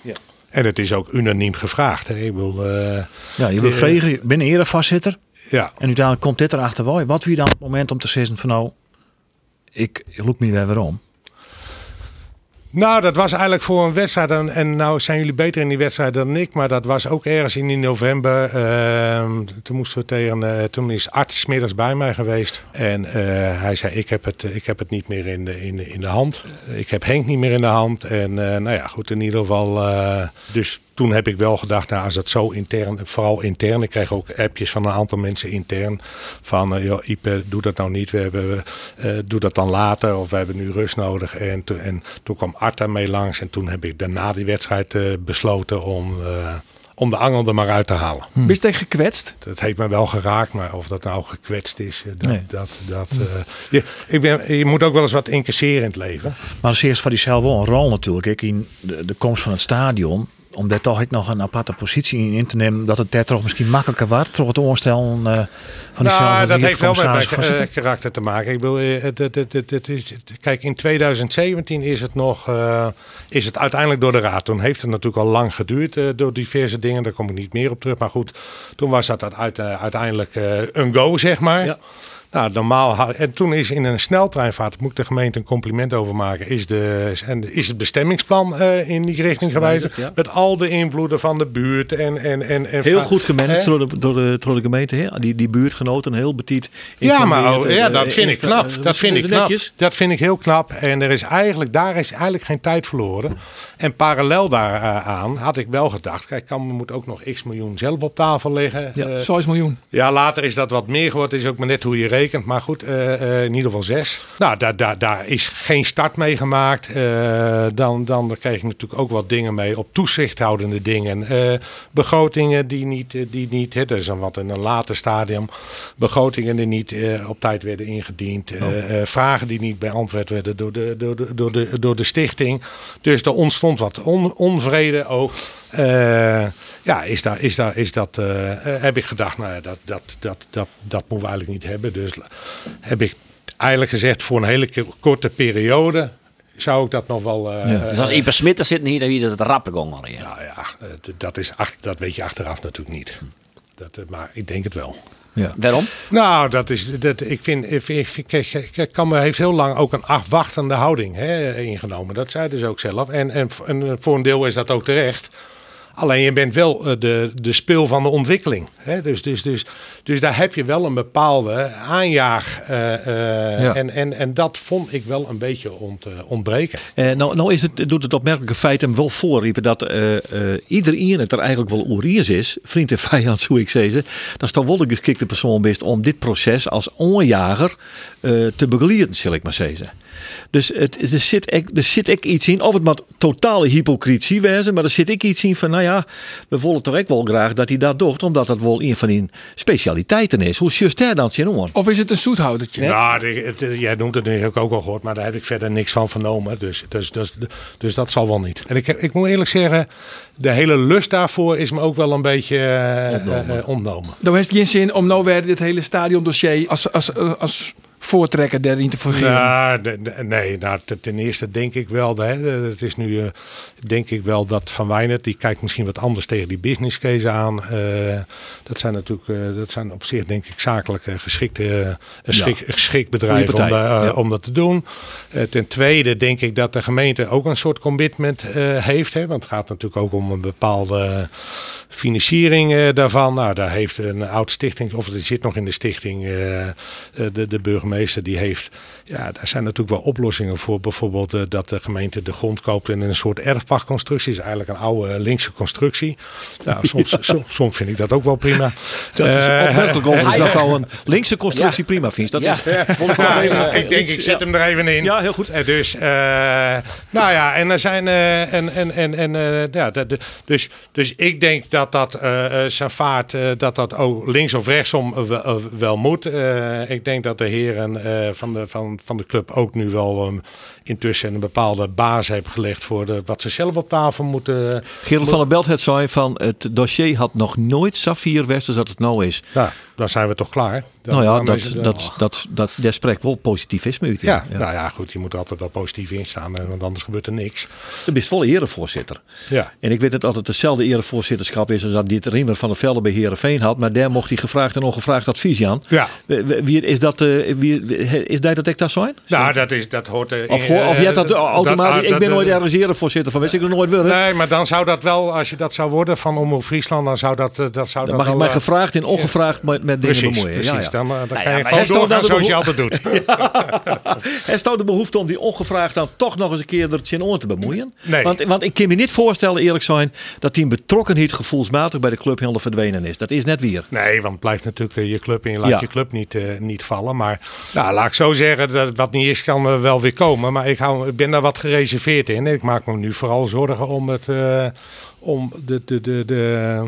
Ja. En het is ook unaniem gevraagd. Hè. Ik bedoel, eh, Ja, je wil vregen, je bent erevoorzitter. ja. En uiteindelijk komt dit erachter wel. Wat wie dan het moment om te zeggen van nou, ik loop me weer weer om. Nou, dat was eigenlijk voor een wedstrijd. En, en nou zijn jullie beter in die wedstrijd dan ik. Maar dat was ook ergens in november. Ehm, toen moesten we tegen. eh, toen is Art 's middags bij mij geweest. En eh, hij zei: ik heb, het, ik heb het niet meer in de, in, in de hand. Ik heb Henk niet meer in de hand. En eh, nou ja, goed, in ieder geval. dus toen heb ik wel gedacht, nou, als het zo intern, vooral intern. Ik kreeg ook appjes van een aantal mensen intern. Van, eh, joh, Ipe, doe dat nou niet. We hebben, eh, doe dat dan later. Of we hebben nu rust nodig. En, toen- en toen kwam Art daarmee langs. En toen heb ik daarna die wedstrijd eh, besloten om, eh, om de angel er maar uit te halen. Ben je tegen gekwetst? Dat heeft me wel geraakt, maar of dat nou gekwetst is, dat, Nee. dat, dat, eh, je, ik ben, je moet ook wel eens wat incasseren in het leven. Maar als eerst van die zelf wel een rol natuurlijk. Ik in de, de komst van het stadion. Om daar toch ook nog een aparte positie in in te nemen, dat het daar toch misschien makkelijker wordt, toch het oorstellen eh, van die Nou, dat heeft wel met mijn eh, karakter te maken. Ik bedoel, eh, het, het, het, het, het is, kijk, in 2017 is het nog, eh, is het uiteindelijk door de raad. Toen heeft het natuurlijk al lang geduurd eh, door diverse dingen. Daar kom ik niet meer op terug. Maar goed, toen was dat uit, uiteindelijk eh, een go, zeg maar. Ja. Nou, normaal. En toen is in een sneltreinvaart, daar moet ik de gemeente een compliment over maken, is, de, en is het bestemmingsplan eh, in die richting gewezen. ja. Met al de invloeden van de buurt. En, en, en, en Heel goed gemanaged door de, door, de, door de gemeente. Hè? Die, die buurtgenoten heel betiet. Ja, maar informeerd, oh, ja, eh, dat vind ik knap. eh, Dat vind ik knap. netjes. Dat vind ik heel knap. En er is eigenlijk, daar is eigenlijk geen tijd verloren. En parallel daaraan had ik wel gedacht, kijk, kan moet ook nog x miljoen zelf op tafel liggen. Ja. 6 miljoen. ja later is dat wat meer geworden. Is ook maar net hoe je Maar goed, eh, eh, in ieder geval zes. Nou, daar, daar, daar is geen start mee gemaakt. Eh, dan, dan kreeg ik natuurlijk ook wat dingen mee op toezichthoudende dingen. Begrotingen die niet, die niet hè, dat is dan wat in een later stadium. Begrotingen die niet op tijd werden ingediend. Eh, vragen die niet beantwoord werden door de, door de, door de, door de stichting. Dus er ontstond wat on, onvrede ook. Eh, ja, is, daar, is, daar, is dat, eh, eh, heb ik gedacht, nou ja, dat, dat, dat, dat, dat moeten we eigenlijk niet hebben. Dus heb ik eigenlijk gezegd, voor een hele korte periode zou ik dat nog wel... eh, Ja. Dus als Iper Smit er zit hier, dan wie dat het rappe gong nou ja, eh, dat, is dat weet je achteraf natuurlijk niet. Dat, eh, maar ik denk het wel. Waarom? Nou, dat is, dat, ik vind, ik, ik, Cambuur heeft heel lang ook een afwachtende houding hè, ingenomen. Dat zeiden ze ook zelf. En, en, en voor een deel is dat ook terecht. Alleen je bent wel eh, de, de speel van de ontwikkeling. Hè? Dus, dus, dus, dus daar heb je wel een bepaalde aanjaag. eh, eh, Ja. en, en, en dat vond ik wel een beetje ont, ontbreken. Eh, nou, nou is het, doet het opmerkelijke feit hem wel voorriepen dat iedereen het er eigenlijk wel oeriers is, vriend en vijand, zo ik zeggen, dat is toch wel de geschikte persoon best om dit proces als onjager te begeleiden, zal ik maar zeggen. Dus het, er, zit ek, er zit ik iets in, of het maar totale hypocrisie wezen, maar er zit ik iets in van, nou ja, we willen toch ook wel graag dat hij dat doet, omdat dat wel een van die specialiteiten is. Hoe is juist daar dan zin om? Of is het een zoethoudertje? Nou, de- het, eh, jij noemt het nu heb ik ook al gehoord, maar daar heb ik verder niks van vernomen. Dus, dus, dus, dus dat zal wel niet. En ik, ik moet eerlijk zeggen, de hele lust daarvoor is me ook wel een beetje eh, ontnomen. ontnomen. Dan heeft het geen zin om nou weer dit hele stadiondossier als, als, als voortrekker daarin te de- nee, nou, te- ten eerste denk ik wel, hè, het is nu, eh, denk ik wel dat Van Wijnert, die kijkt misschien wat anders tegen die business case aan. Eh, dat zijn natuurlijk, eh, dat zijn op zich denk ik zakelijk eh, geschikte, eh, een schik, geschikt bedrijf om, ja. om dat te doen. Ten tweede denk ik dat de gemeente ook een soort commitment heeft, hè, want het gaat natuurlijk ook om een bepaalde financiering daarvan. Nou, daar heeft een oud stichting, of die zit nog in de stichting, de, de burgemeester, die heeft, ja, daar zijn natuurlijk wel oplossingen voor. Bijvoorbeeld eh, dat de gemeente de grond koopt in een soort erfpachtconstructie. is eigenlijk een oude linkse constructie. Nou, soms, soms, soms vind ik dat ook wel prima. Dat is Eh, opmerkelijk overigens dat al een linkse constructie prima vindt. Dat Ja. is, ja, ja, ik denk, ik zet hem er even in. Ja, heel goed. Eh, Dus, eh, nou ja, en er zijn, eh, en, en, en, en, eh, ja, dus, dus ik denk dat dat eh, eh, zijn vaart, eh, dat dat ook links of rechtsom eh, wel, eh, wel moet. Eh, ik denk dat de heren eh, van, de, van, van de club ook nu wel ehm, intussen een bepaalde basis hebben gelegd voor de, wat ze zelf op tafel moeten. Gerald van der Belt het zei van het dossier had nog nooit Safir West als dat het nou is. Nou, dan zijn we toch klaar. Dan, nou ja, dat, eh, dat, dat, dat, daar spreekt wel positivisme uit. ja, nou ja, goed, je moet altijd wel positief in staan, eh, want anders gebeurt er niks. Je bent volle erevoorzitter. Ja. En ik weet dat het altijd hetzelfde erevoorzitterschap is als dat dit Riemer van der Velde bij Herenveen had. Maar daar mocht hij gevraagd en ongevraagd advies aan. Ja. Wie- is dat? eh, Wie, is dat dat ik dat zijn? Nou, dat, is, dat hoort... Of, eh, jij dat automatisch? ik dat- ben nooit dat- ergens erevoorzitter van. Wist ik er nooit willen. Nee, maar dan zou dat wel, als je dat zou worden van Omroep Friesland, dan zou dat, dat zou dat mag je wel, mij gevraagd en ongevraagd met, dingen Precies, bemoeien. precies. Ja, ja. Dan, eh, dan Nou kan ja, je gewoon hij doorgaan zoals je altijd doet. Er staat de behoefte om die ongevraagd dan toch nog eens een keer er het oor te bemoeien. Nee. Want, want ik kan me niet voorstellen, eerlijk zijn, dat die betrokkenheid gevoelsmatig bij de club helemaal verdwenen is. Dat is net weer. Nee, want het blijft natuurlijk je club en je laat Ja. je club niet, eh, niet vallen. Maar nou, laat ik zo zeggen, dat wat niet is, kan wel weer komen. Maar ik, hou, ik ben daar wat gereserveerd in. Ik maak me nu vooral zorgen om, het, eh, om de, de, de, de,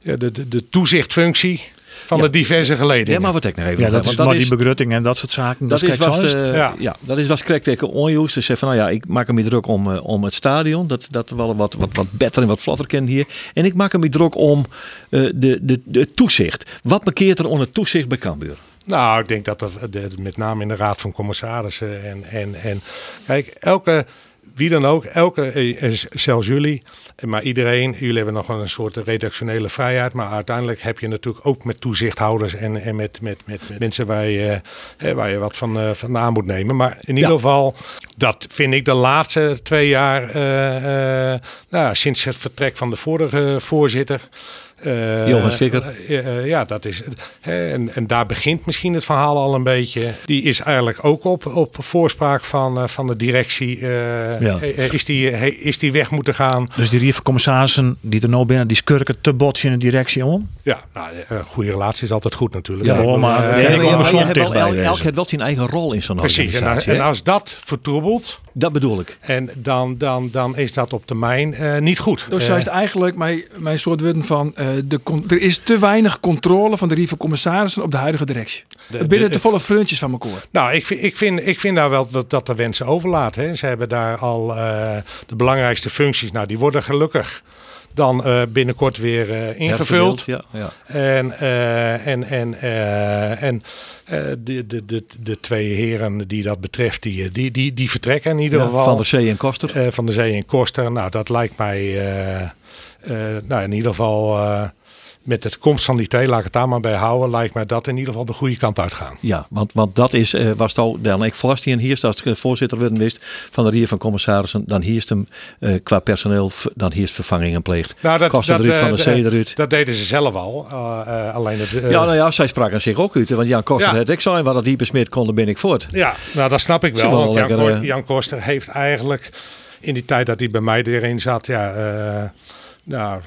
ja, de, de, de toezichtfunctie. Van de diverse geledingen. Ja, maar wat ik nog even. Ja, dat want is maar die begrutting en dat soort zaken. Dat, is de, Ja. ja. dat is was Craig tegen onjuist. Dus zei van nou ja, ik maak hem niet druk om, eh, om het stadion. Dat dat wel wat, wat, wat beter en wat vlotter kan hier. En ik maak hem niet druk om eh, de, de, de toezicht. Wat bekeert er onder toezicht bij Cambuur? Nou, ik denk dat er de- met name in de Raad van Commissarissen en, en, en kijk, elke, wie dan ook, elke, eh, eh, zelfs jullie, eh, maar iedereen, jullie hebben nog wel een soort redactionele vrijheid, maar uiteindelijk heb je natuurlijk ook met toezichthouders en, en met, met, met, met mensen waar je, eh, waar je wat van, van aan moet nemen. Maar in ieder geval, dat vind ik de laatste twee jaar, nou, sinds het vertrek van de vorige voorzitter. Eh, Johan Schikker. eh, eh, ja, dat is. hè, en, en daar begint misschien het verhaal al een beetje. Die is eigenlijk ook op, op voorspraak van, eh, van de directie. eh, Ja. is, die, is die weg moeten gaan? Dus die commissarissen die er nou binnen, die skurken te botsen in de directie om. Ja, nou, een goede relatie is altijd goed natuurlijk. Ja, bedoel, maar- Nee, maar maar wel, elk, heeft wel zijn eigen rol in zo'n Precies, en, organisatie. en hè? als dat vertroebelt, Dat bedoel ik. en dan, dan, dan is dat op termijn eh, niet goed. Dus Eh, zo is eigenlijk mijn, mijn soort woorden van eh, de, con- er is te weinig controle van de Rieve Commissarissen op de huidige directie. Binnen de- te volle freuntjes van elkaar. Nou, ik vind, ik vind, ik vind daar wel dat, dat de wensen overlaat. Hè. Ze hebben daar al eh, de belangrijkste functies. Nou, die worden gelukkig dan eh, binnenkort weer eh, ingevuld. Ja, ja. En, eh, en, en, eh, en eh, de, de, de, de twee heren die dat betreft, die, die, die, die vertrekken in ieder Ja, geval. van de Zee en Koster. Eh, van de Zee en Koster. Nou, dat lijkt mij eh, eh, nou, in ieder geval eh, met de komst van die twee, laat ik het daar maar bij houden, lijkt mij dat in ieder geval de goede kant uitgaan. Ja, want, want dat is, eh, was toch dan ik vast en hier als voorzitter werden wist van de Rier van Commissarissen, dan hierst hem eh, qua personeel, dan hierst vervangingen pleegt. Nou, dat, dat, eh, van de eh. Dat deden ze zelf al. eh, eh, alleen het, eh, ja, nou ja, zij spraken zich ook uit. Want Jan Koster Ja. had ik zijn, waar dat die besmeerd konden, ben ik voort. Ja, nou dat snap ik wel. wel Want Jan, lekker, Ko- eh, Jan Koster heeft eigenlijk in die tijd dat hij bij mij erin zat, ja, eh, nou,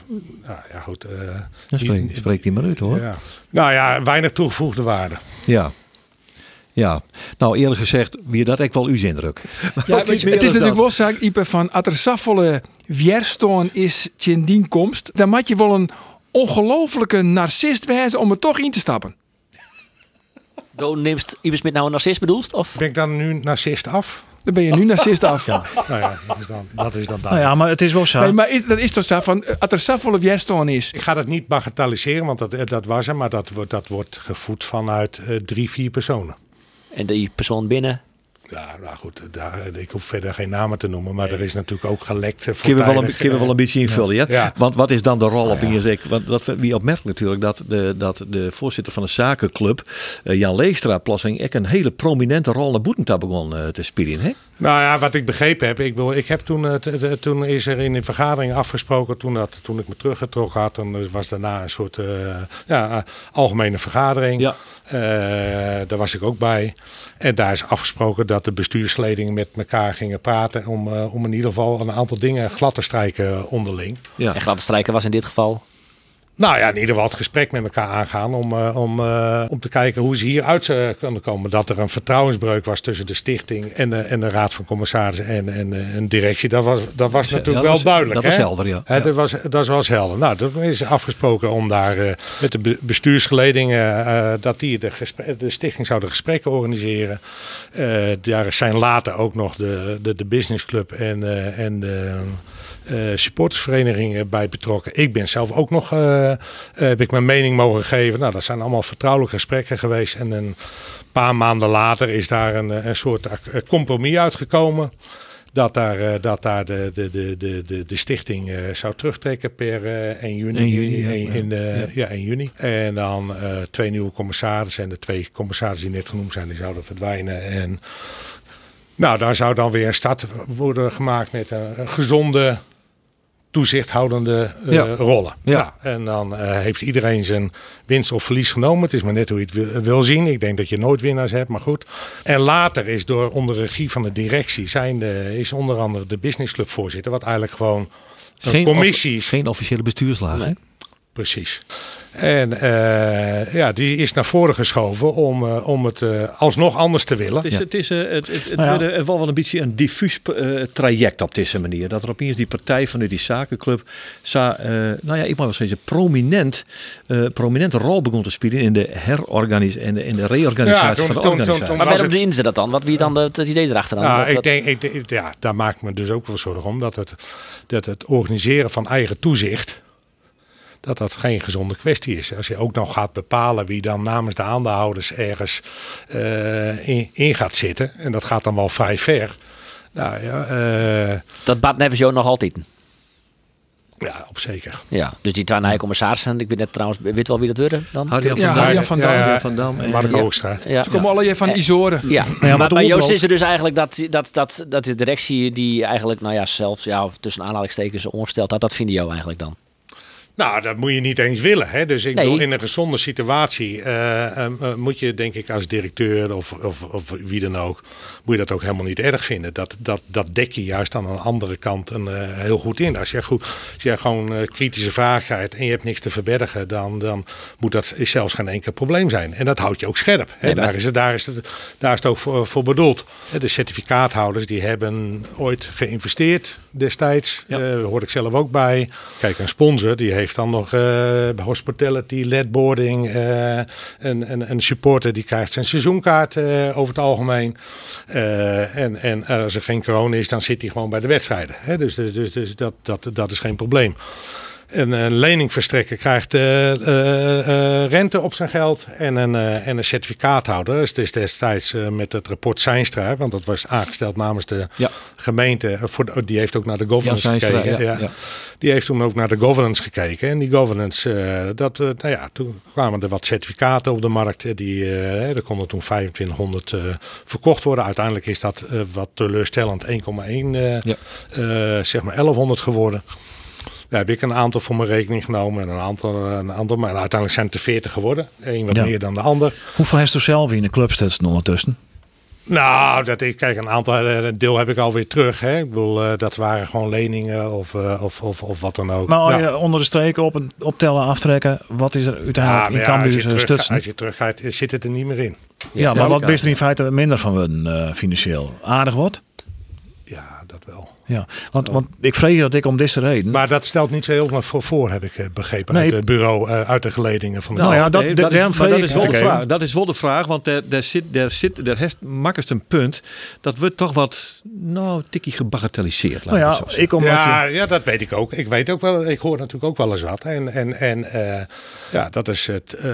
nou ja goed. eh, Dan spreekt, die- maar uit hoor. ja. Nou ja, weinig toegevoegde waarde. Ja. Ja, nou eerlijk gezegd, wie dat ik wel uw indruk. Ja, het is natuurlijk wel zaak, Ipe, van als er weerstoon is tjendien komst, dan moet je wel een ongelofelijke narcist wezen om er toch in te stappen. Do neemt Ibis met nou een narcist bedoelst? Of? Ben ik dan nu narcist af? Dan ben je nu narcist af. Nou ja, dat is dan, dat is dan Nou ja, maar het is wel zo. Nee, maar is- dat is toch zo van, eh, als er zoveel weerstoon is, Ik ga dat niet bagatelliseren, want dat, eh, dat was er. Maar dat wordt, dat wordt gevoed vanuit eh, drie, vier personen. En die persoon binnen. Ja, nou goed, daar, ik hoef verder geen namen te noemen. Maar er is natuurlijk ook gelekt. Kunnen we, wel een, voortijdig, kunnen we wel een beetje invullen, ja? Ja. Want wat is dan de rol op INSEC? Want dat wie opmerkelijk natuurlijk dat de, dat de voorzitter van de zakenclub, eh, Jan Leestra, plotsing echt een hele prominente rol naar Boetenta begon eh, te spelen. Hè? Nou ja, wat ik begrepen heb, ik, bedoel, ik heb toen, eh, toen is er in een vergadering afgesproken, toen, dat, toen ik me teruggetrokken had, dan was daarna een soort ja, algemene vergadering. Ja. Eh, daar was ik ook bij. En daar is afgesproken dat de bestuursledingen met elkaar gingen praten om, eh, om in ieder geval een aantal dingen glad te strijken onderling. Ja. En glad strijken was in dit geval. Nou ja, in ieder geval het gesprek met elkaar aangaan om, eh, om, eh, om te kijken hoe ze hieruit uh, kunnen komen. Dat er een vertrouwensbreuk was tussen de stichting en de, en de raad van commissarissen en, en eh, een directie. Dat was, dat was natuurlijk dat wel duidelijk. dat was helder, ja. Hè. Dat, was, dat was helder. Nou, dat is afgesproken om daar eh, met de be- bestuursgeledingen, eh, dat die de, de stichting zouden gesprekken organiseren. Eh, daar zijn later ook nog de, de, de businessclub en, eh, en de eh, supportersverenigingen bij betrokken. Ik ben zelf ook nog, eh, eh, heb ik mijn mening mogen geven. Nou, dat zijn allemaal vertrouwelijke gesprekken geweest. En een paar maanden later is daar een, eh, een soort eh, compromis uitgekomen. Dat daar, eh, dat daar de, de, de, de, de, stichting eh, zou terugtrekken per eh 1 juni. 1 juni, ja. in, in, eh, ja. 1 juni. En dan eh, twee nieuwe commissarissen. En de twee commissarissen die net genoemd zijn, die zouden verdwijnen. En nou, daar zou dan weer een start worden gemaakt met een, een gezonde, toezichthoudende Ja. rollen. Ja. Nou, en dan eh, heeft iedereen zijn winst of verlies genomen. Het is maar net hoe je het wil, wil zien. Ik denk dat je nooit winnaars hebt, maar goed. En later is door onder regie van de directie zijn de, is onder andere de businessclub voorzitter, wat eigenlijk gewoon een Geen commissie is. Geen officiële bestuurslaag. hè? Precies. En eh, ja, die is naar voren geschoven om, eh, om het eh, alsnog anders te willen. Het is, het, is, het, het, het Nou ja. wel wel een beetje een diffuus eh, traject op deze manier. Dat er opeens die partij vanuit die zakenclub, sa, eh, nou ja, ik mag wel zeggen, prominent, eh, prominente rol begon te spelen in de herorganisatie en de, in de reorganisatie Ja, toen- van de toen- toen- organisatie. toen- Maar waarom zien ze dat dan? Wat wie dan de- het idee erachter dan? Nou, Wat- ik wat- denk, ik, denk- ja, daar maak ik me dus ook wel zorgen om. Dat het, dat het organiseren van eigen toezicht, dat dat geen gezonde kwestie is. Als je ook nog gaat bepalen wie dan namens de aandeelhouders ergens eh, in, in gaat zitten. En dat gaat dan wel vrij ver. Nou ja, eh, Dat Bart Nevers jou nog altijd. ja op zeker. Ja, dus die twee nieuwe commissarissen. Ik weet net trouwens, weet wel wie dat worden dan? Harry Ja, van van Dam. Van Dam. en- Mark ja. Oogstra. Ja. Ze komen alle van Isoren. Ja, maar maar, het bij Joost is er dus eigenlijk dat, dat, dat, dat de directie die eigenlijk, nou ja, zelfs ja, of tussen aanhalingstekens ongesteld had, dat vinden jou eigenlijk dan. Nou, dat moet je niet eens willen. Hè? Dus ik Nee. bedoel, in een gezonde situatie eh, eh, eh, moet je, denk ik, als directeur of, of, of wie dan ook, moet je dat ook helemaal niet erg vinden. Dat, dat, dat dek je juist aan een andere kant een, heel goed in. Als je, goed, als je gewoon kritische vragen krijgt en je hebt niks te verbergen, dan, dan moet dat zelfs geen enkel probleem zijn. En dat houdt je ook scherp. Hè? Nee, maar- daar, is het, daar, is het, daar is het ook voor, voor bedoeld. De certificaathouders die hebben ooit geïnvesteerd destijds. Ja. Hoor ik zelf ook bij. Kijk, een sponsor die heeft dan nog eh, hospitality, ledboarding. eh een, een, een supporter die krijgt zijn seizoenkaart eh, over het algemeen. Eh, en, en als er geen corona is, dan zit hij gewoon bij de wedstrijden. Hè? Dus, dus, dus, dus dat, dat, dat is geen probleem. Een, een leningverstrekker krijgt eh, eh, eh, rente op zijn geld en een, en een certificaathouder. Dus het is destijds met het rapport Seinstra, want dat was aangesteld namens de Ja. gemeente. Voor, die heeft ook naar de governance gekeken. ja. Die heeft toen ook naar de governance gekeken. En die governance, dat, nou ja, toen kwamen er wat certificaten op de markt. Die, er konden toen 2500 eh, verkocht worden. Uiteindelijk is dat wat teleurstellend 1,1, eh, Ja. eh, zeg maar 1100 geworden. Daar heb ik een aantal voor mijn rekening genomen en een aantal, een aantal maar uiteindelijk zijn het er 40 geworden. Eén wat Ja. meer dan de ander. Hoeveel heeft u zelf in de clubsteds ondertussen? Nou, dat ik kijk, een aantal eh, een deel heb ik alweer terug. Hè. Ik bedoel, eh, dat waren gewoon leningen of, eh, of, of, of wat dan ook. Maar als Ja. je onder de streep op een optellen aftrekken, wat is er uiteindelijk in ja, als, terug, stutsen? als je teruggaat, zit het er niet meer in. Ja, maar wat is er in feite minder van worden eh, financieel? Aardig wat? Ja, dat wel. Ja, want, want ik vrees dat ik om deze reden. Maar dat stelt niet zo heel veel voor, voor heb ik eh, begrepen. Nee. Uit het bureau, eh, uit de geledingen van de Nou ja, dat- nee, dat- dat, is, dat wel de vraag. Dat is wel de vraag, want daar, daar zit, daar zit, daar heeft makkelijk een punt. Dat wordt toch wat, nou, tikkie gebagatelliseerd. nou ja, ik omdat Ja, je, ja, dat weet ik ook. Ik weet ook wel, ik hoor natuurlijk ook wel eens wat. En, en, en eh, ja, dat is, het, eh,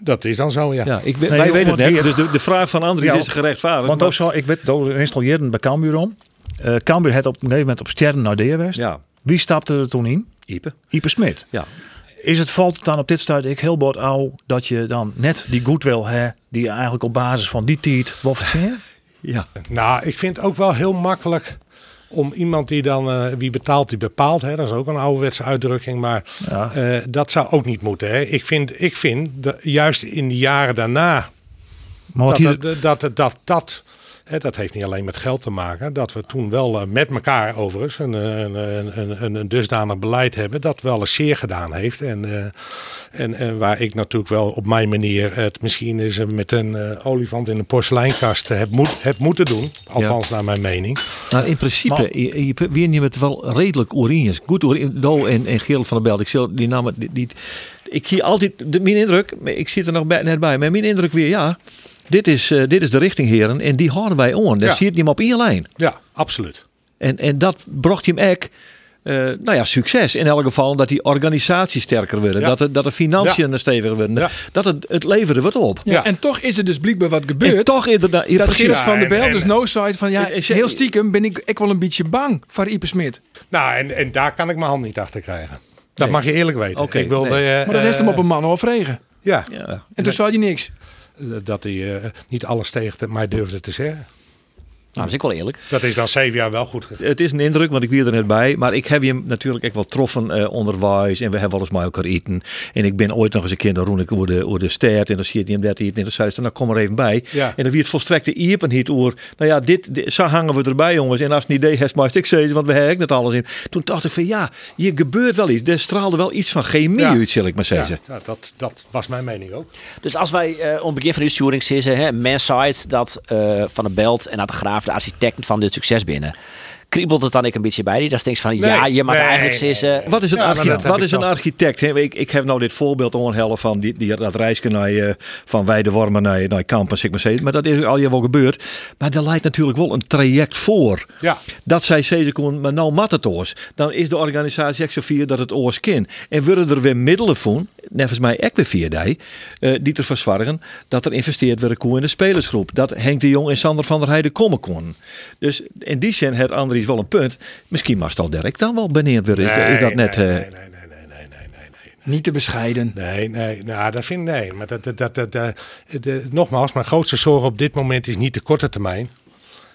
dat is dan zo, ja. Ja, ik, Nee, wij weten het net. Dus de, de vraag van Andries Ja, is gerechtvaardigd. want maar- ook zo, ik weet door installeerden bij Cambuur om. Eh Cambuur had op een gegeven moment op sterren naar de geweest. Ja, Wie stapte er toen in? Ipe. Ipe Smit. Ja. Is het valt het dan op dit stuit ik heel bot ouw dat je dan net die goodwill hè, die eigenlijk op basis van die tijd wil verzinnen? Ja. Nou, ik vind het ook wel heel makkelijk om iemand die dan, eh, wie betaalt, die bepaalt. Hè? Dat is ook een ouderwetse uitdrukking. Maar Ja. eh, dat zou ook niet moeten. Hè? Ik vind, ik vind dat juist in de jaren daarna Maar wat dat, hier, dat, dat, dat, dat, dat, hè, dat heeft niet alleen met geld te maken. Dat we toen wel eh, met elkaar overigens een, een, een, een, een, dusdanig beleid hebben. Dat wel eens zeer gedaan heeft. En, eh, en, en waar ik natuurlijk wel op mijn manier het misschien eens eh, met een eh, olifant in een porseleinkast heb, moet, heb moeten doen. Althans naar mijn mening. Nou, in principe, je, je, wie neemt het wel redelijk Orinius. Goed Orinius, Do en, en Gerald van der Belt. Ik zal die namen, die, die- ik zie altijd, de, mijn indruk, maar ik zit er nog bij, net bij, maar mijn indruk weer, ja, dit is, eh, dit is de richting, heren, en die houden wij on. Daar Ja. zit hij hem op één lijn. Ja, absoluut. En, en dat bracht hem ook, eh, nou ja, succes. In elk geval dat die organisatie sterker worden, Ja. dat, de, dat de financiën steviger worden, Ja. dat het, het leverde wat op. Ja, Ja. En toch is er dus blijkbaar wat En gebeurd. toch inderdaad, ja, dat precies. Van der en- Bel en- dus no side van ja, En- en- heel stiekem ben ik, ik wel een beetje bang voor Ipe Smit. Nou, en, en daar kan ik mijn hand niet achter krijgen. Dat Nee. mag je eerlijk weten. Oké, ik wilde, nee. eh, Maar dat heeft hem op een man overvregen. Ja, Ja. En toen zei hij niks. Dat hij eh, niet alles tegen mij durfde te zeggen. Nou, dat is ik wel eerlijk. Dat is dan zeven jaar wel goed gegaan. Het is een indruk, want ik wie er net bij. Maar ik heb hem natuurlijk ook wel troffen eh, onderwijs. En we hebben wel eens met elkaar eten. En ik ben ooit nog eens een keer naar Roenik over de, over de stert. En dan zie je hem dat eten. En dan zei ze, nou kom er even bij. Ja. En dan wie het volstrekte iepenhiet oer. Nou ja, dit, dit, zo hangen we erbij jongens. En als het niet idee heeft, maar ik zeggen, want we hebben net alles in. Toen dacht ik van ja, hier gebeurt wel iets. Er straalde wel iets van chemie Ja. uit, zal ik maar zeggen. Ja, dat, dat was mijn mening ook. Dus als wij eh om het begin van de uitsturing zeggen, hè, Manside, dat eh, Van de Belt en dat de Graaf de architecten van dit succes binnen. Kriebelt het dan ik een beetje bij die? Dat is van, ja, je mag nee, eigenlijk nee, zeggen... Wat is een, Ja, maar archi- dat heb wat is een architect? Ik, ik heb nou dit voorbeeld onhellen van die, die, dat reisje naar, eh, van Weidewormen naar, naar Campus, ik maar zeggen. Maar dat is al je wel gebeurd. Maar er leidt natuurlijk wel een traject voor. Ja. Dat zij zeggen kon, maar nou mat het oors. Dan is de organisatie echt zo vier dat het oors kan. En worden er weer middelen voor, nevens mij ook weer via die, eh, die te verzwargen dat er investeerd wordt kon in de spelersgroep. Dat Henk de Jong en Sander van der Heijden komen kon. Dus in die zin het is wel een punt. Misschien was al dan wel beneerd weer. Is, nee, is dat net... Eh, nee, nee, nee, niet te bescheiden. Nee, nee, nou, dat vind ik nee. Maar dat, dat, dat, dat, eh, eh, nogmaals, mijn grootste zorg op dit moment is niet de korte termijn.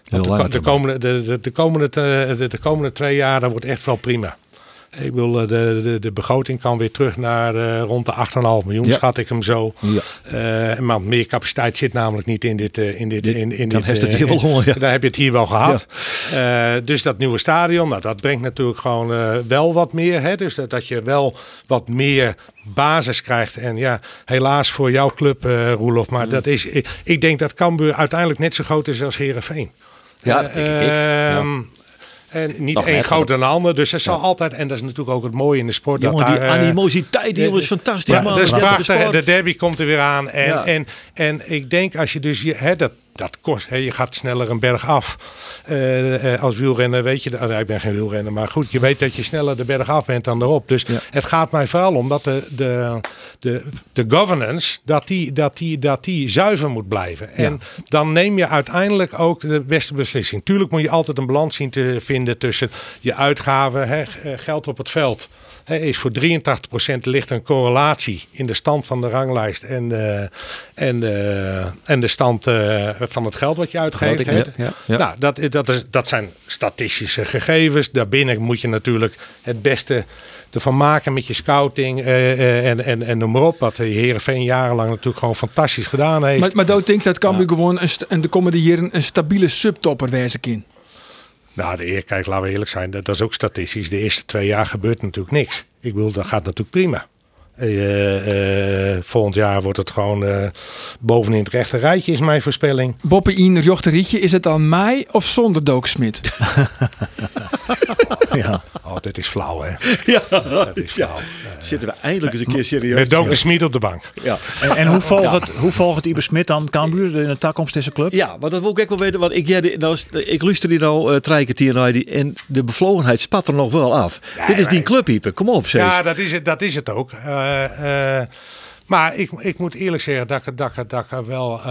De, komende, de, de, komende, de, de komende twee jaar dat wordt echt wel prima. Ik wil eh, de, de, de begroting kan weer terug naar eh, rond de 8,5 miljoen, Ja. schat ik hem zo. Ja. Eh, maar meer capaciteit zit namelijk niet in dit. eh, in dit, in, in dan dit, heeft het hier wel honger, ja. Dan heb je het hier wel gehad. Eh, dus dat nieuwe stadion, nou, dat brengt natuurlijk gewoon eh, wel wat meer. Hè? Dus dat, dat je wel wat meer basis krijgt. En ja, helaas voor jouw club, eh Roelof. Maar dat is, ik, ik denk dat Cambuur uiteindelijk net zo groot is als Herenveen. Ja, dat denk ik. Ja. En niet Nog één groter dan de ander. Dus er zal altijd, en dat is natuurlijk ook het mooie in de sport. Jongen, dat die daar, eh, animositeit die jongen, is fantastisch. ja, man. prachtig. sport. De derby komt er weer aan. En, Ja. en, en ik denk als je dus... Je, hè, dat, dat kost. Hè, je gaat sneller een berg af. Eh, eh, als wielrenner weet je... Nee, ik ben geen wielrenner. Maar goed, je weet dat je sneller de berg af bent dan erop. Dus het gaat mij vooral om dat de, de, de, de governance... Dat die, dat, die, dat die zuiver moet blijven. En dan neem je uiteindelijk ook de beste beslissing. Tuurlijk moet je altijd een balans zien te vinden... tussen je uitgaven, hè, eh, geld op het veld... Is voor 83% ligt een correlatie in de stand van de ranglijst en, de en, de en de stand eh, van het geld wat je uitgeeft. Ja, ja. Nou, dat, dat, is, dat zijn statistische gegevens. Daarbinnen moet je natuurlijk het beste ervan maken met je scouting eh, eh, en, en, en noem maar op. Wat de Heerenveen jarenlang natuurlijk gewoon fantastisch gedaan heeft. Maar, maar Dood denkt dat Cambuur gewoon een de komende jaren een stabiele subtopper wezen kan. Nou, de kijk, laten we eerlijk zijn, dat, dat is ook statistisch. De eerste twee jaar gebeurt natuurlijk niks. Ik bedoel, dat gaat natuurlijk prima. Eh, eh, volgend jaar wordt het gewoon eh, bovenin het rechte rijtje, is mijn voorspelling. Boppe in Jochterietje, is het dan mij of zonder Dook Smit? Ja. Oh, dit is flauw, hè? Ja, Dat is flauw. zitten we eindelijk eens een keer serieus. Met Doken Smit op de bank. Ja. En, en hoe volgt het, hoe volgt Smit dan Cambuur in de toekomst deze club? Ja, maar dat wil ik ook wel weten. Want ik, ja, nou, ik luister die nou uh, drie keer die en de bevlogenheid spat er nog wel af. Dit is die clubhyper. Kom op, zeg. Ja, dat is het, dat is het ook. Eh, eh, maar ik, ik moet eerlijk zeggen dat ik, dat ik, dat ik wel... eh,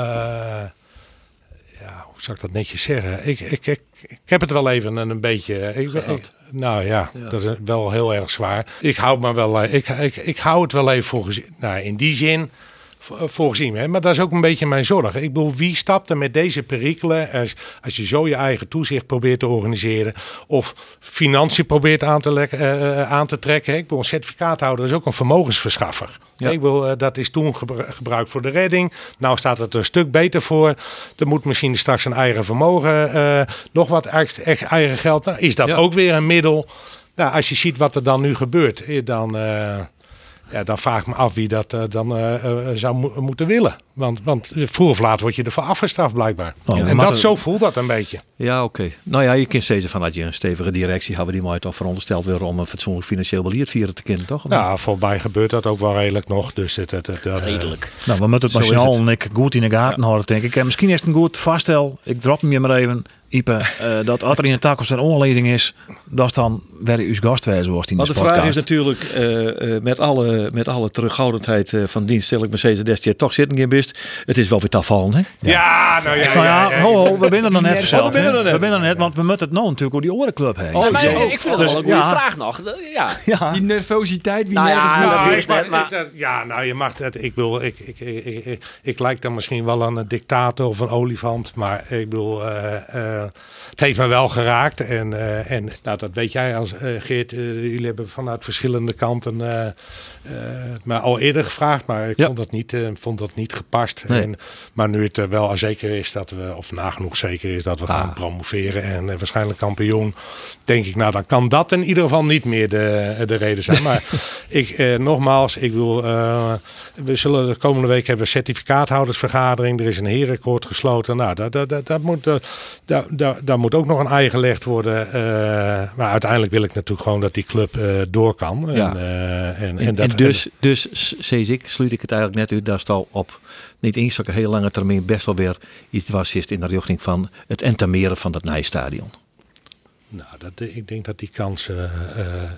ja, hoe zou ik dat netjes zeggen? Ik, ik, ik, ik heb het wel even een, een beetje... Ik, ik- nou ja, dat is wel heel erg zwaar. Ik hou, maar wel, eh, ik, ik, ik hou het wel even voor gezien. Nou, in die zin voor voor gezien. Hè? Maar dat is ook een beetje mijn zorg. Ik bedoel, wie stapt er met deze perikelen als, als je zo je eigen toezicht probeert te organiseren of financiën probeert aan te, lek- eh, eh, aan te trekken. hè? Ik bedoel, een certificaathouder is ook een vermogensverschaffer. Ja. Ik bedoel, eh, dat is toen gebru- gebruikt voor de redding. Nou staat het er een stuk beter voor. Er moet misschien straks een eigen vermogen, eh, nog wat echt, echt eigen geld. Nou, is dat Ja. ook weer een middel? Nou, als je ziet wat er dan nu gebeurt, eh, dan... ja, dan vraag ik me af wie dat eh, dan eh, eh, zou mo- moeten willen. Want, want vroeg of laat word je ervoor afgestraft blijkbaar. Oh, en dat, zo voelt dat een beetje. Ja, oké. Nou ja, je kunt steeds vanuit je een stevige directie hebben die mij toch verondersteld weer om een fatsoenlijk financieel beleid vieren te kennen, toch? Niet? Nou, voorbij gebeurt dat ook wel redelijk nog. Dus het, het, het, eh, Redelijk. Nou, we moeten het het. en ik goed in de gaten houden, denk ik. En misschien is het een goed vaststel. Ik drop hem je maar even, Ipe. eh, dat als er in de toekomst een onleiding is, dat is dan weer uw gastwijze zoals in de Want de vraag is podcast. natuurlijk, eh, eh, met, alle, met alle terughoudendheid eh, van dienst, stel ik me steeds dat je toch zitten in bist. Het is wel weer afvallen, hè? Ja, nou ja. Nou ja, ja, ja. ho, ho, we binnen dan net Oh, er net. We zijn er net, want we moeten het nou natuurlijk over die orenclub heen. Ja, maar Zo. ik vind het Dus, wel een goede ja, vraag nog. Ja. Ja. Die nervositeit, wie Nou nergens ja, moet. dat Nou, ik ik mag- net, maar- ik- dat- ja, nou, je mag het. Ik bedoel, ik, ik, ik, ik, ik, ik lijk dan misschien wel aan een dictator of een olifant. Maar ik bedoel, eh, eh, het heeft me wel geraakt. En, eh, en nou, dat weet jij als Geert. jullie hebben vanuit verschillende kanten eh, eh, me al eerder gevraagd. Maar ik Ja. vond, dat niet, eh, vond dat niet gepast. Nee. En, maar nu het wel al zeker is dat we, of nagenoeg zeker is dat we gaan Ah. Promoveren. En eh, waarschijnlijk kampioen. Denk ik, nou dan kan dat in ieder geval niet meer de, de reden zijn. Maar ik, eh, nogmaals, ik eh, we zullen de komende week hebben een certificaathoudersvergadering. Er is een herenakkoord gesloten. Nou, daar, daar, daar, daar moet, eh, daar, daar, daar moet ook nog een ei gelegd worden. eh, maar uiteindelijk wil ik natuurlijk gewoon dat die club eh, door kan. Ja. En, eh, en, En, en, dat, en dus, dus ik, sluit ik het eigenlijk net uit, dat is al op niet eens een hele lange termijn best wel weer iets was in de richting van het entameren van dat Nijstadion. nou, dat, ik denk dat die kans eh, eh,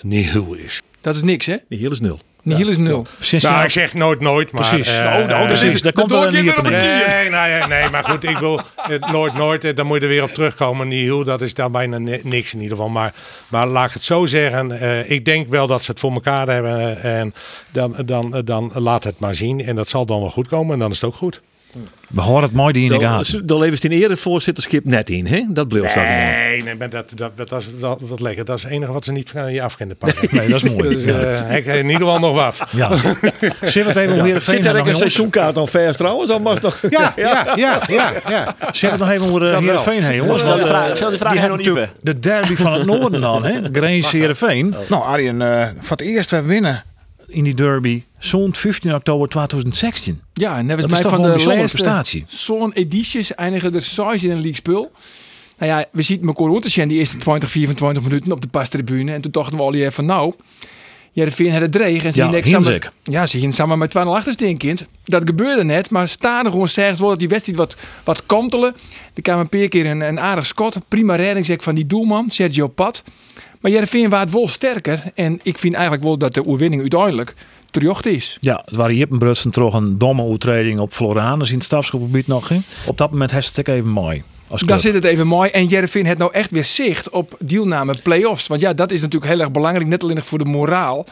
niet heel is. Dat is niks, hè? Die heel is nul. Niet heel is nul. Sinds Nou, je- ik zeg nooit nooit, maar... Precies. eh, Nou, nou, eh, precies. Daar komt wel ik een op. Nee, nee, nee, maar goed, ik wil het nooit, nooit, eh, dan moet je er weer op terugkomen. Nieuw, dat is daar bijna ni- niks in ieder geval. Maar, maar laat ik het zo zeggen, eh, ik denk wel dat ze het voor elkaar hebben. En dan, dan, dan laat het maar zien. En dat zal dan wel goed komen en dan is het ook goed. We horen het mooi die in de gaten. Daar levert in ere voorzitterschap net in, hè? Dat bleef zo. Nee, nee maar dat, dat, dat, dat, is, dat, dat lekker. Dat is het enige wat ze niet van je af kunnen pakken. Nee, dat is mooi. Dus eh, ik heb in ieder geval nog wat. Ja. We het even Heerenveen Zit er een seizoenkaart aan vers trouwens? Dan mag nog. Ja, ja, ja, ja, ja. We het nog even over de Dat wel. Heerenveen heen, jongens? Stel Want, vraag- stel die vraag die nog niet De derby van het noorden dan, hè? Grains Heerenveen. Nou, Arjen, eh voor het eerst weer winnen in die derby. Zo'n 15 oktober 2016. Ja, en Dat was is toch van de bijzondere prestatie. zo'n edities eindigen er saai in een league spul. Nou ja, we zien rond te zijn die eerste 20, 24 minuten op de pastribune. En toen dachten we al even, nou, ja, de Veen had het dreig. En ze Ja, gingen samen, ja, ze gingen samen met 2 achterste kind. Dat gebeurde net, maar staan er gewoon zegt wel dat die wedstrijd wat, wat kantelen. Er kwam een paar keer een, een aardig schot. Prima redding zeg, van die doelman, Sergio Pat. Maar Jereveen het wel sterker. En ik vind eigenlijk wel dat de oerwinning uiteindelijk terjocht is. Ja, het waren Jippenbrutsen toch een domme overtreding op Floranus in het stafschopgebied nog. Op dat moment heeft het even mooi. Daar club. zit het even mooi. En Jereveen heeft nou echt weer zicht op deelname play-offs. Want ja, dat is natuurlijk heel erg belangrijk. Net alleen nog voor de moraal.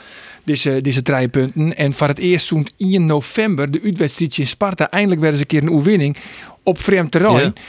Deze, deze drie punten. En voor het eerst zo'n 1 november de uitwedstrijd in Sparta. Eindelijk werden ze een keer een oerwinning op vreemd terrein. Ja.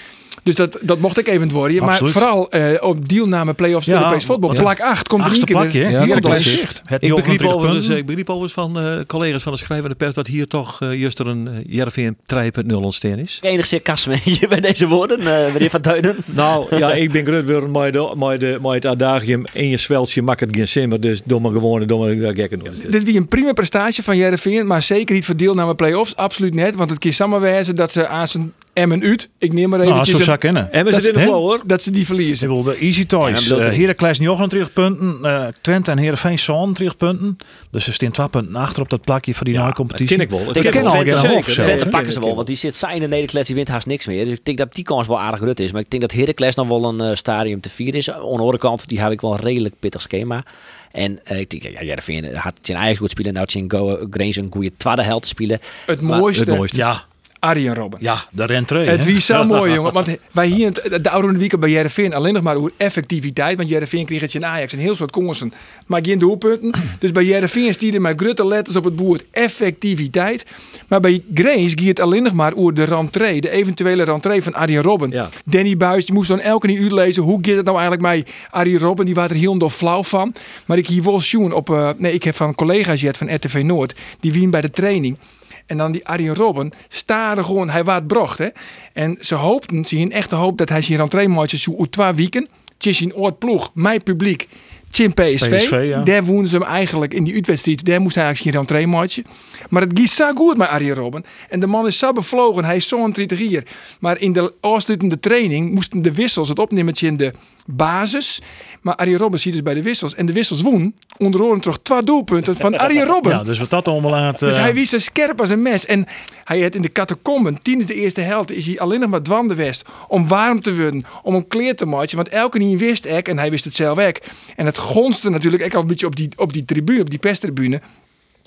Dus dat, dat mocht ik even worden. Maar Absoluut. vooral eh, op deelname play-offs Ja, Europees voetbal. ja. Plak 8 komt Achtste één keer plakje, Ja, klein zicht. Het Ik begreep, 29 overigens, punten. ik begreep overigens van eh, collega's van de schrijvende pers dat hier toch eh, juist er een uh, Jervin 3.0 ontstaan is. Enigszins kast mee bij deze woorden, eh meneer Van Duinen. Nou ja, ik ben groot weer met, het adagium in je zweltje makkelijk geen simmer, dus domme gewone domme gekken doen. Dit was een prima prestatie van Jereveen, maar zeker niet voor deelname play-offs. Absoluut net, want het kan samenwijzen dat ze aan zijn Emmen uit, ik neem maar Nou, eventjes zo zou ik kennen. En we Dat- zitten in de flow hoor. dat ze die Ik verliezen. bedoel, de Easy Toys. Ja, Ja, dat- Heracles 29 punten. eh Twente en Heerenveen zo'n 30 punten. Dus ze staan 2 punten achter op dat plakje voor die nieuwe Dat competitie. ken ik wel. Dat Ik ken denk ik dat wel. Twente Twente, hè? pakken ze wel, want die zit zijn in de Nederlands, die wint haast niks meer. Dus ik denk dat die kans wel aardig rut is. Maar ik denk dat Heracles nog wel een eh, stadium te vieren is. Aan de andere kant, die heb ik wel een redelijk pittig schema. En ik denk, ja, Jervin had zijn eigen goed spelen. Nou, Go Grains een goede tweede held te spelen. Het Maar- mooiste, Het mooiste. Ja, Arjen Robben. ja, de rentree. Het wie zo mooi, jongen. Want wij hier in het- de oude week bij Jereveen alleen nog maar over effectiviteit. Want Jereveen kreeg het in Ajax een heel soort kansen. Maar geen doelpunten. Dus bij Jereveen stierde met grote letters op het boord effectiviteit. Maar bij Grace ging het alleen nog maar over de rentree. De eventuele rentree van Arjen Robben. Ja. Danny Buis, je moest dan elke keer uitlezen. Hoe gaat het nou eigenlijk met Arjen Robben? Die was er heel nog flauw van. Maar ik hier wel op... eh, nee, ik heb van collega's jet van RTV Noord. Die wien bij de training. En dan die Arjen Robben staarde gewoon, hij waard brocht. Hè? En ze hoopten, ze hadden echt de hoop dat hij zijn rentree zo uit twee weken. Tjis in oord ploeg, mijn publiek. Tjin PSV. PSV, ja. Daar wonen ze hem eigenlijk in die uitwedstrijd. Daar moest hij eigenlijk geen rentree Maar het ging zo goed met Arjen Robben. En de man is zo bevlogen. Hij is zo'n 30 hier. Maar in de afsluitende training moesten de wissels het opnemen in de basis. Maar Arjen Robben ziet dus bij de wissels. En de wissels woen. Onder andere terug twee doelpunten van Arjen Robben. Ja, dus wat dat allemaal laat... Dus eh, hij wies zo scherp als een mes. En hij had in de catacomben, tijdens de eerste helft, is hij alleen nog maar dwanden west om warm te worden, om een kleer te maken. Want elke niet wist ik, en hij wist het zelf ook. En het gonste natuurlijk ook al een beetje op die, op die tribune, op die pestribune.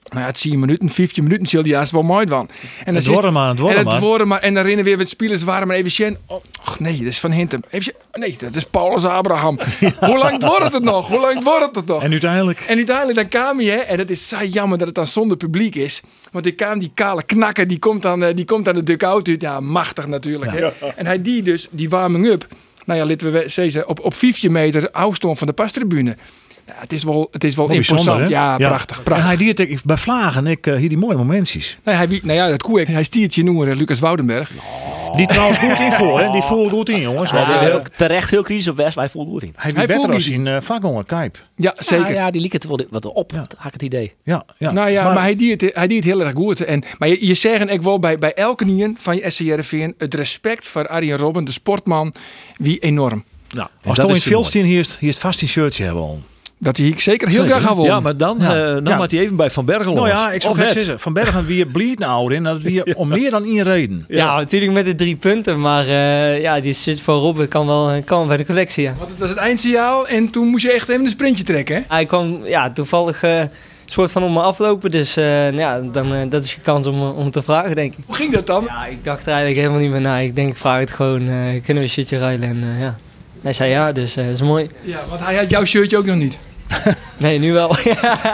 Nou ja, het 10 minuten, 15 minuten zul je juist wel mooi van. En Het worden maar, het worden en maar. het worden maar. En dan rennen weer wat spelers waren maar even zien. Oh, och, nee, dat is van Hintem. Even zien. Nee, dat is Paulus Abraham. Hoe lang wordt het nog? Hoe lang wordt het nog? En uiteindelijk... En uiteindelijk dan kwam hij, hè, en het is saai jammer dat het dan zonder publiek is. Want die kwam die kale knakker, die komt dan, eh, die komt aan de dugout uit. Ja, machtig natuurlijk. Hè. En hij die dus, die warming up. Nou ja, laten we zeggen, op, op 15 meter afstand van de pastribune. Ja, het is wel, het is wel Wel imposant. Ja, prachtig, En prachtig. hij die het ik- bij Vlagen, ik, eh, hier die mooie momentjes. Nee, hij, nou ja, dat koe, hij stiert je noemen, eh, Lucas Woudenberg. Die trouwens goed invol, hè? Die voelt goed in, jongens. We Want, hebben eh, heel- terecht heel kritisch op West, wij voelen goed in. hij Hij voelt niet. in uh, vakhonger, Kijp. Ja, zeker. Ja, ja, die liep het wel wat op, had ik het idee. Ja, ja. Nou ja, maar, hij, deed het, hij deed heel erg goed. En, maar je, je zegt ik wel bij, bij elke nien van je SCRVN, het respect voor Arjen Robben, de sportman, wie enorm. Ja. En Als dat Toon in hier is, hier is vast een shirtje hebben al. Dat hij zeker heel graag gaan Ja, maar dan, Ja. eh, dan Ja. hij even bij Van Bergen Nou los. ja, ik zou zeggen, Van Bergen weer bleed nou in. Dat weer om meer dan één reden. Ja, natuurlijk met de drie punten. Maar eh, ja, die zit voor Robben kan wel, kan wel bij de collectie. Ja. Want het was het eindsignaal en toen moest je echt even een sprintje trekken. Hè? Hij kwam ja, toevallig eh soort van om me aflopen. Dus eh, ja, dan, dat is je kans om, om te vragen, denk ik. Hoe ging dat dan? Ja, ik dacht er eigenlijk helemaal niet meer na. Ik denk, ik vraag het gewoon. eh, kunnen we een shirtje ruilen? En eh, ja. Hij zei ja, dus eh, dat is mooi. Ja, want hij had jouw shirtje ook nog niet. Nee, nu wel.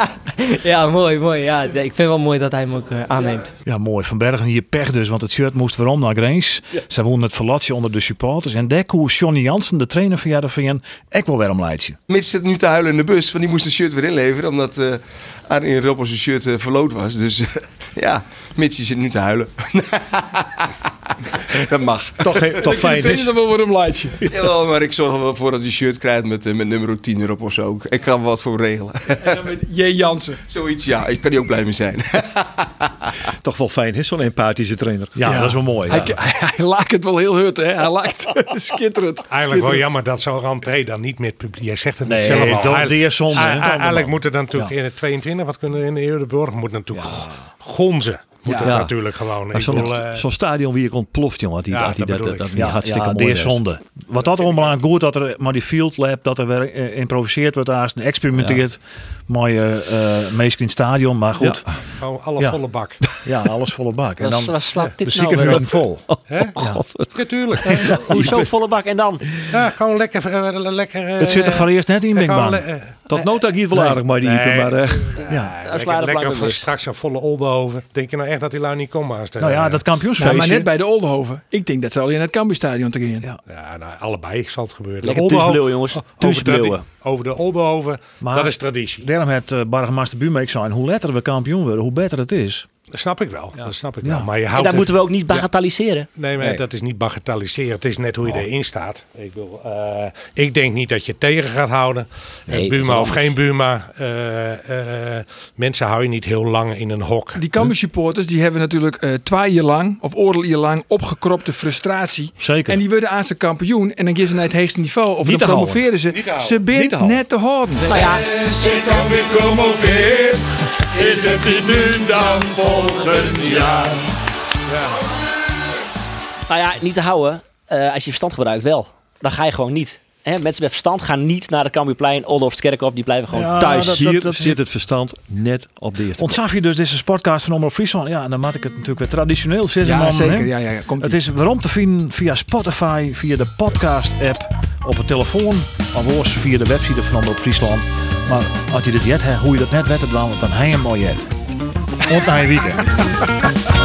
ja, mooi, mooi. Ja, ik vind het wel mooi dat hij hem ook eh, aanneemt. Ja, mooi. Van Bergen hier pech dus, want het shirt moest waarom naar Greens. Ze woonden het verlotje onder de supporters. En daar koos Johnny Jansen, de trainer van JRVN, ik wel weer om leidje. Mitch zit nu te huilen in de bus, want die moest een shirt weer inleveren. Omdat eh Arjen Roppers zijn shirt eh, verloot was. Dus ja, Mitch die zit nu te huilen. dat mag. Toch, he- toch fijn is. dan wel weer een lightje. Jawel, maar ik zorg er wel voor dat hij een shirt krijgt met, eh, met nummer 10 erop of zo. Ik ga er wat voor regelen. En dan met J. Jansen. Zoiets, ja. Ik kan die ook blij mee zijn. Toch wel fijn is zo'n empathische trainer. Ja, dat is wel mooi. Ja. Hij, hij, hij laakt het wel heel hut, hè? Hij laakt schitterend. Eigenlijk wel jammer dat zo'n rentree dan niet met publiek. Jij zegt het Nee, niet zelf al. dat Eigenlijk- deer zonde, hè? Eigenlijk moet het dan natuurlijk in het 22, wat kunnen we in de Euroborg, moet natuurlijk gonzen. Moet Ja. natuurlijk gewoon. Zo'n eh, zo'n stadion wie ik ontploft, jongen. had die- Ja, had die dat dat, dat, dat Ja, hartstikke ja, mooi. deer is. zonde. Wat dat onbelangrijk goed dat er maar die field lab dat er weer eh, improviseerd wordt daar experimenteerd. Mooie uh, meest in stadion, maar goed. Ja, gewoon alle Ja. volle bak. alles volle bak. En Dat dan slaat de dit nou ziekenhuizen vol. Hè? Natuurlijk. Hoezo volle bak en dan? Ja, gewoon lekker. eh, lekker eh, Het zit er voor eerst net in, Big gewoon Bang. le- eh, Tot nota gaat wel aardig, maar die maar... eh, Ja. Dat lekker, mis. straks een volle Oldenhoven. Denk je nou echt dat die lui niet komen? De- Nou ja, dat Ja, kampioensfeestje. maar net bij de Oldenhoven. Ik denk dat ze al in het Cambuurstadion te gaan. Ja. Ja, nou, allebei zal het gebeuren. Lekker De jongens. Tussenbrillen. Over de Oldenhoven, dat is traditie. Daarom het uh, Bargemaster Buurmeek zijn. Hoe letter we kampioen worden, hoe beter het is. Dat snap ik wel. Dat snap ik Ja. wel. Maar je En houdt dat het- moeten we ook niet bagatelliseren. Nee, maar Nee. dat is niet bagatelliseren. Het is net hoe je erin staat. Ik, wil, eh, ik denk niet dat je het tegen gaat houden. Nee, Eh, Buma of geen Buma. eh, eh, mensen hou je niet heel lang in een hok. Die Cambuur supporters die hebben natuurlijk eh twee jaar lang of oordeel jaar lang opgekropte frustratie. Zeker. En die worden aan zijn kampioen en dan gaan ze naar het hoogste niveau of Niet dan promoveren ze. Ze Niet te zijn houden. net te houden. Nou ja, Ik kan weer promoveerd. Is het niet nu dan volgend jaar? nou ja, niet te houden. eh, als je verstand gebruikt wel. Dan ga je gewoon niet. Hè, mensen met verstand gaan niet naar de Cambuurplein, Oldorf, Kerkhof. Die blijven gewoon Ja, thuis. dat- Hier dat zit het verstand net op de eerste Ontzag je dus deze sportcast van Omroep Friesland? Ja, dan maak ik het natuurlijk weer traditioneel zitten. Ja, man, zeker. hè? Ja, ja, ja. Komt Het is waarom te vinden via Spotify, via de podcast-app, op het telefoon, of via de website van Omroep Friesland. Maar als je dit jet hebt, hoe je dat net weet, dan dan heb je hem al jet. Ont naar je weekend.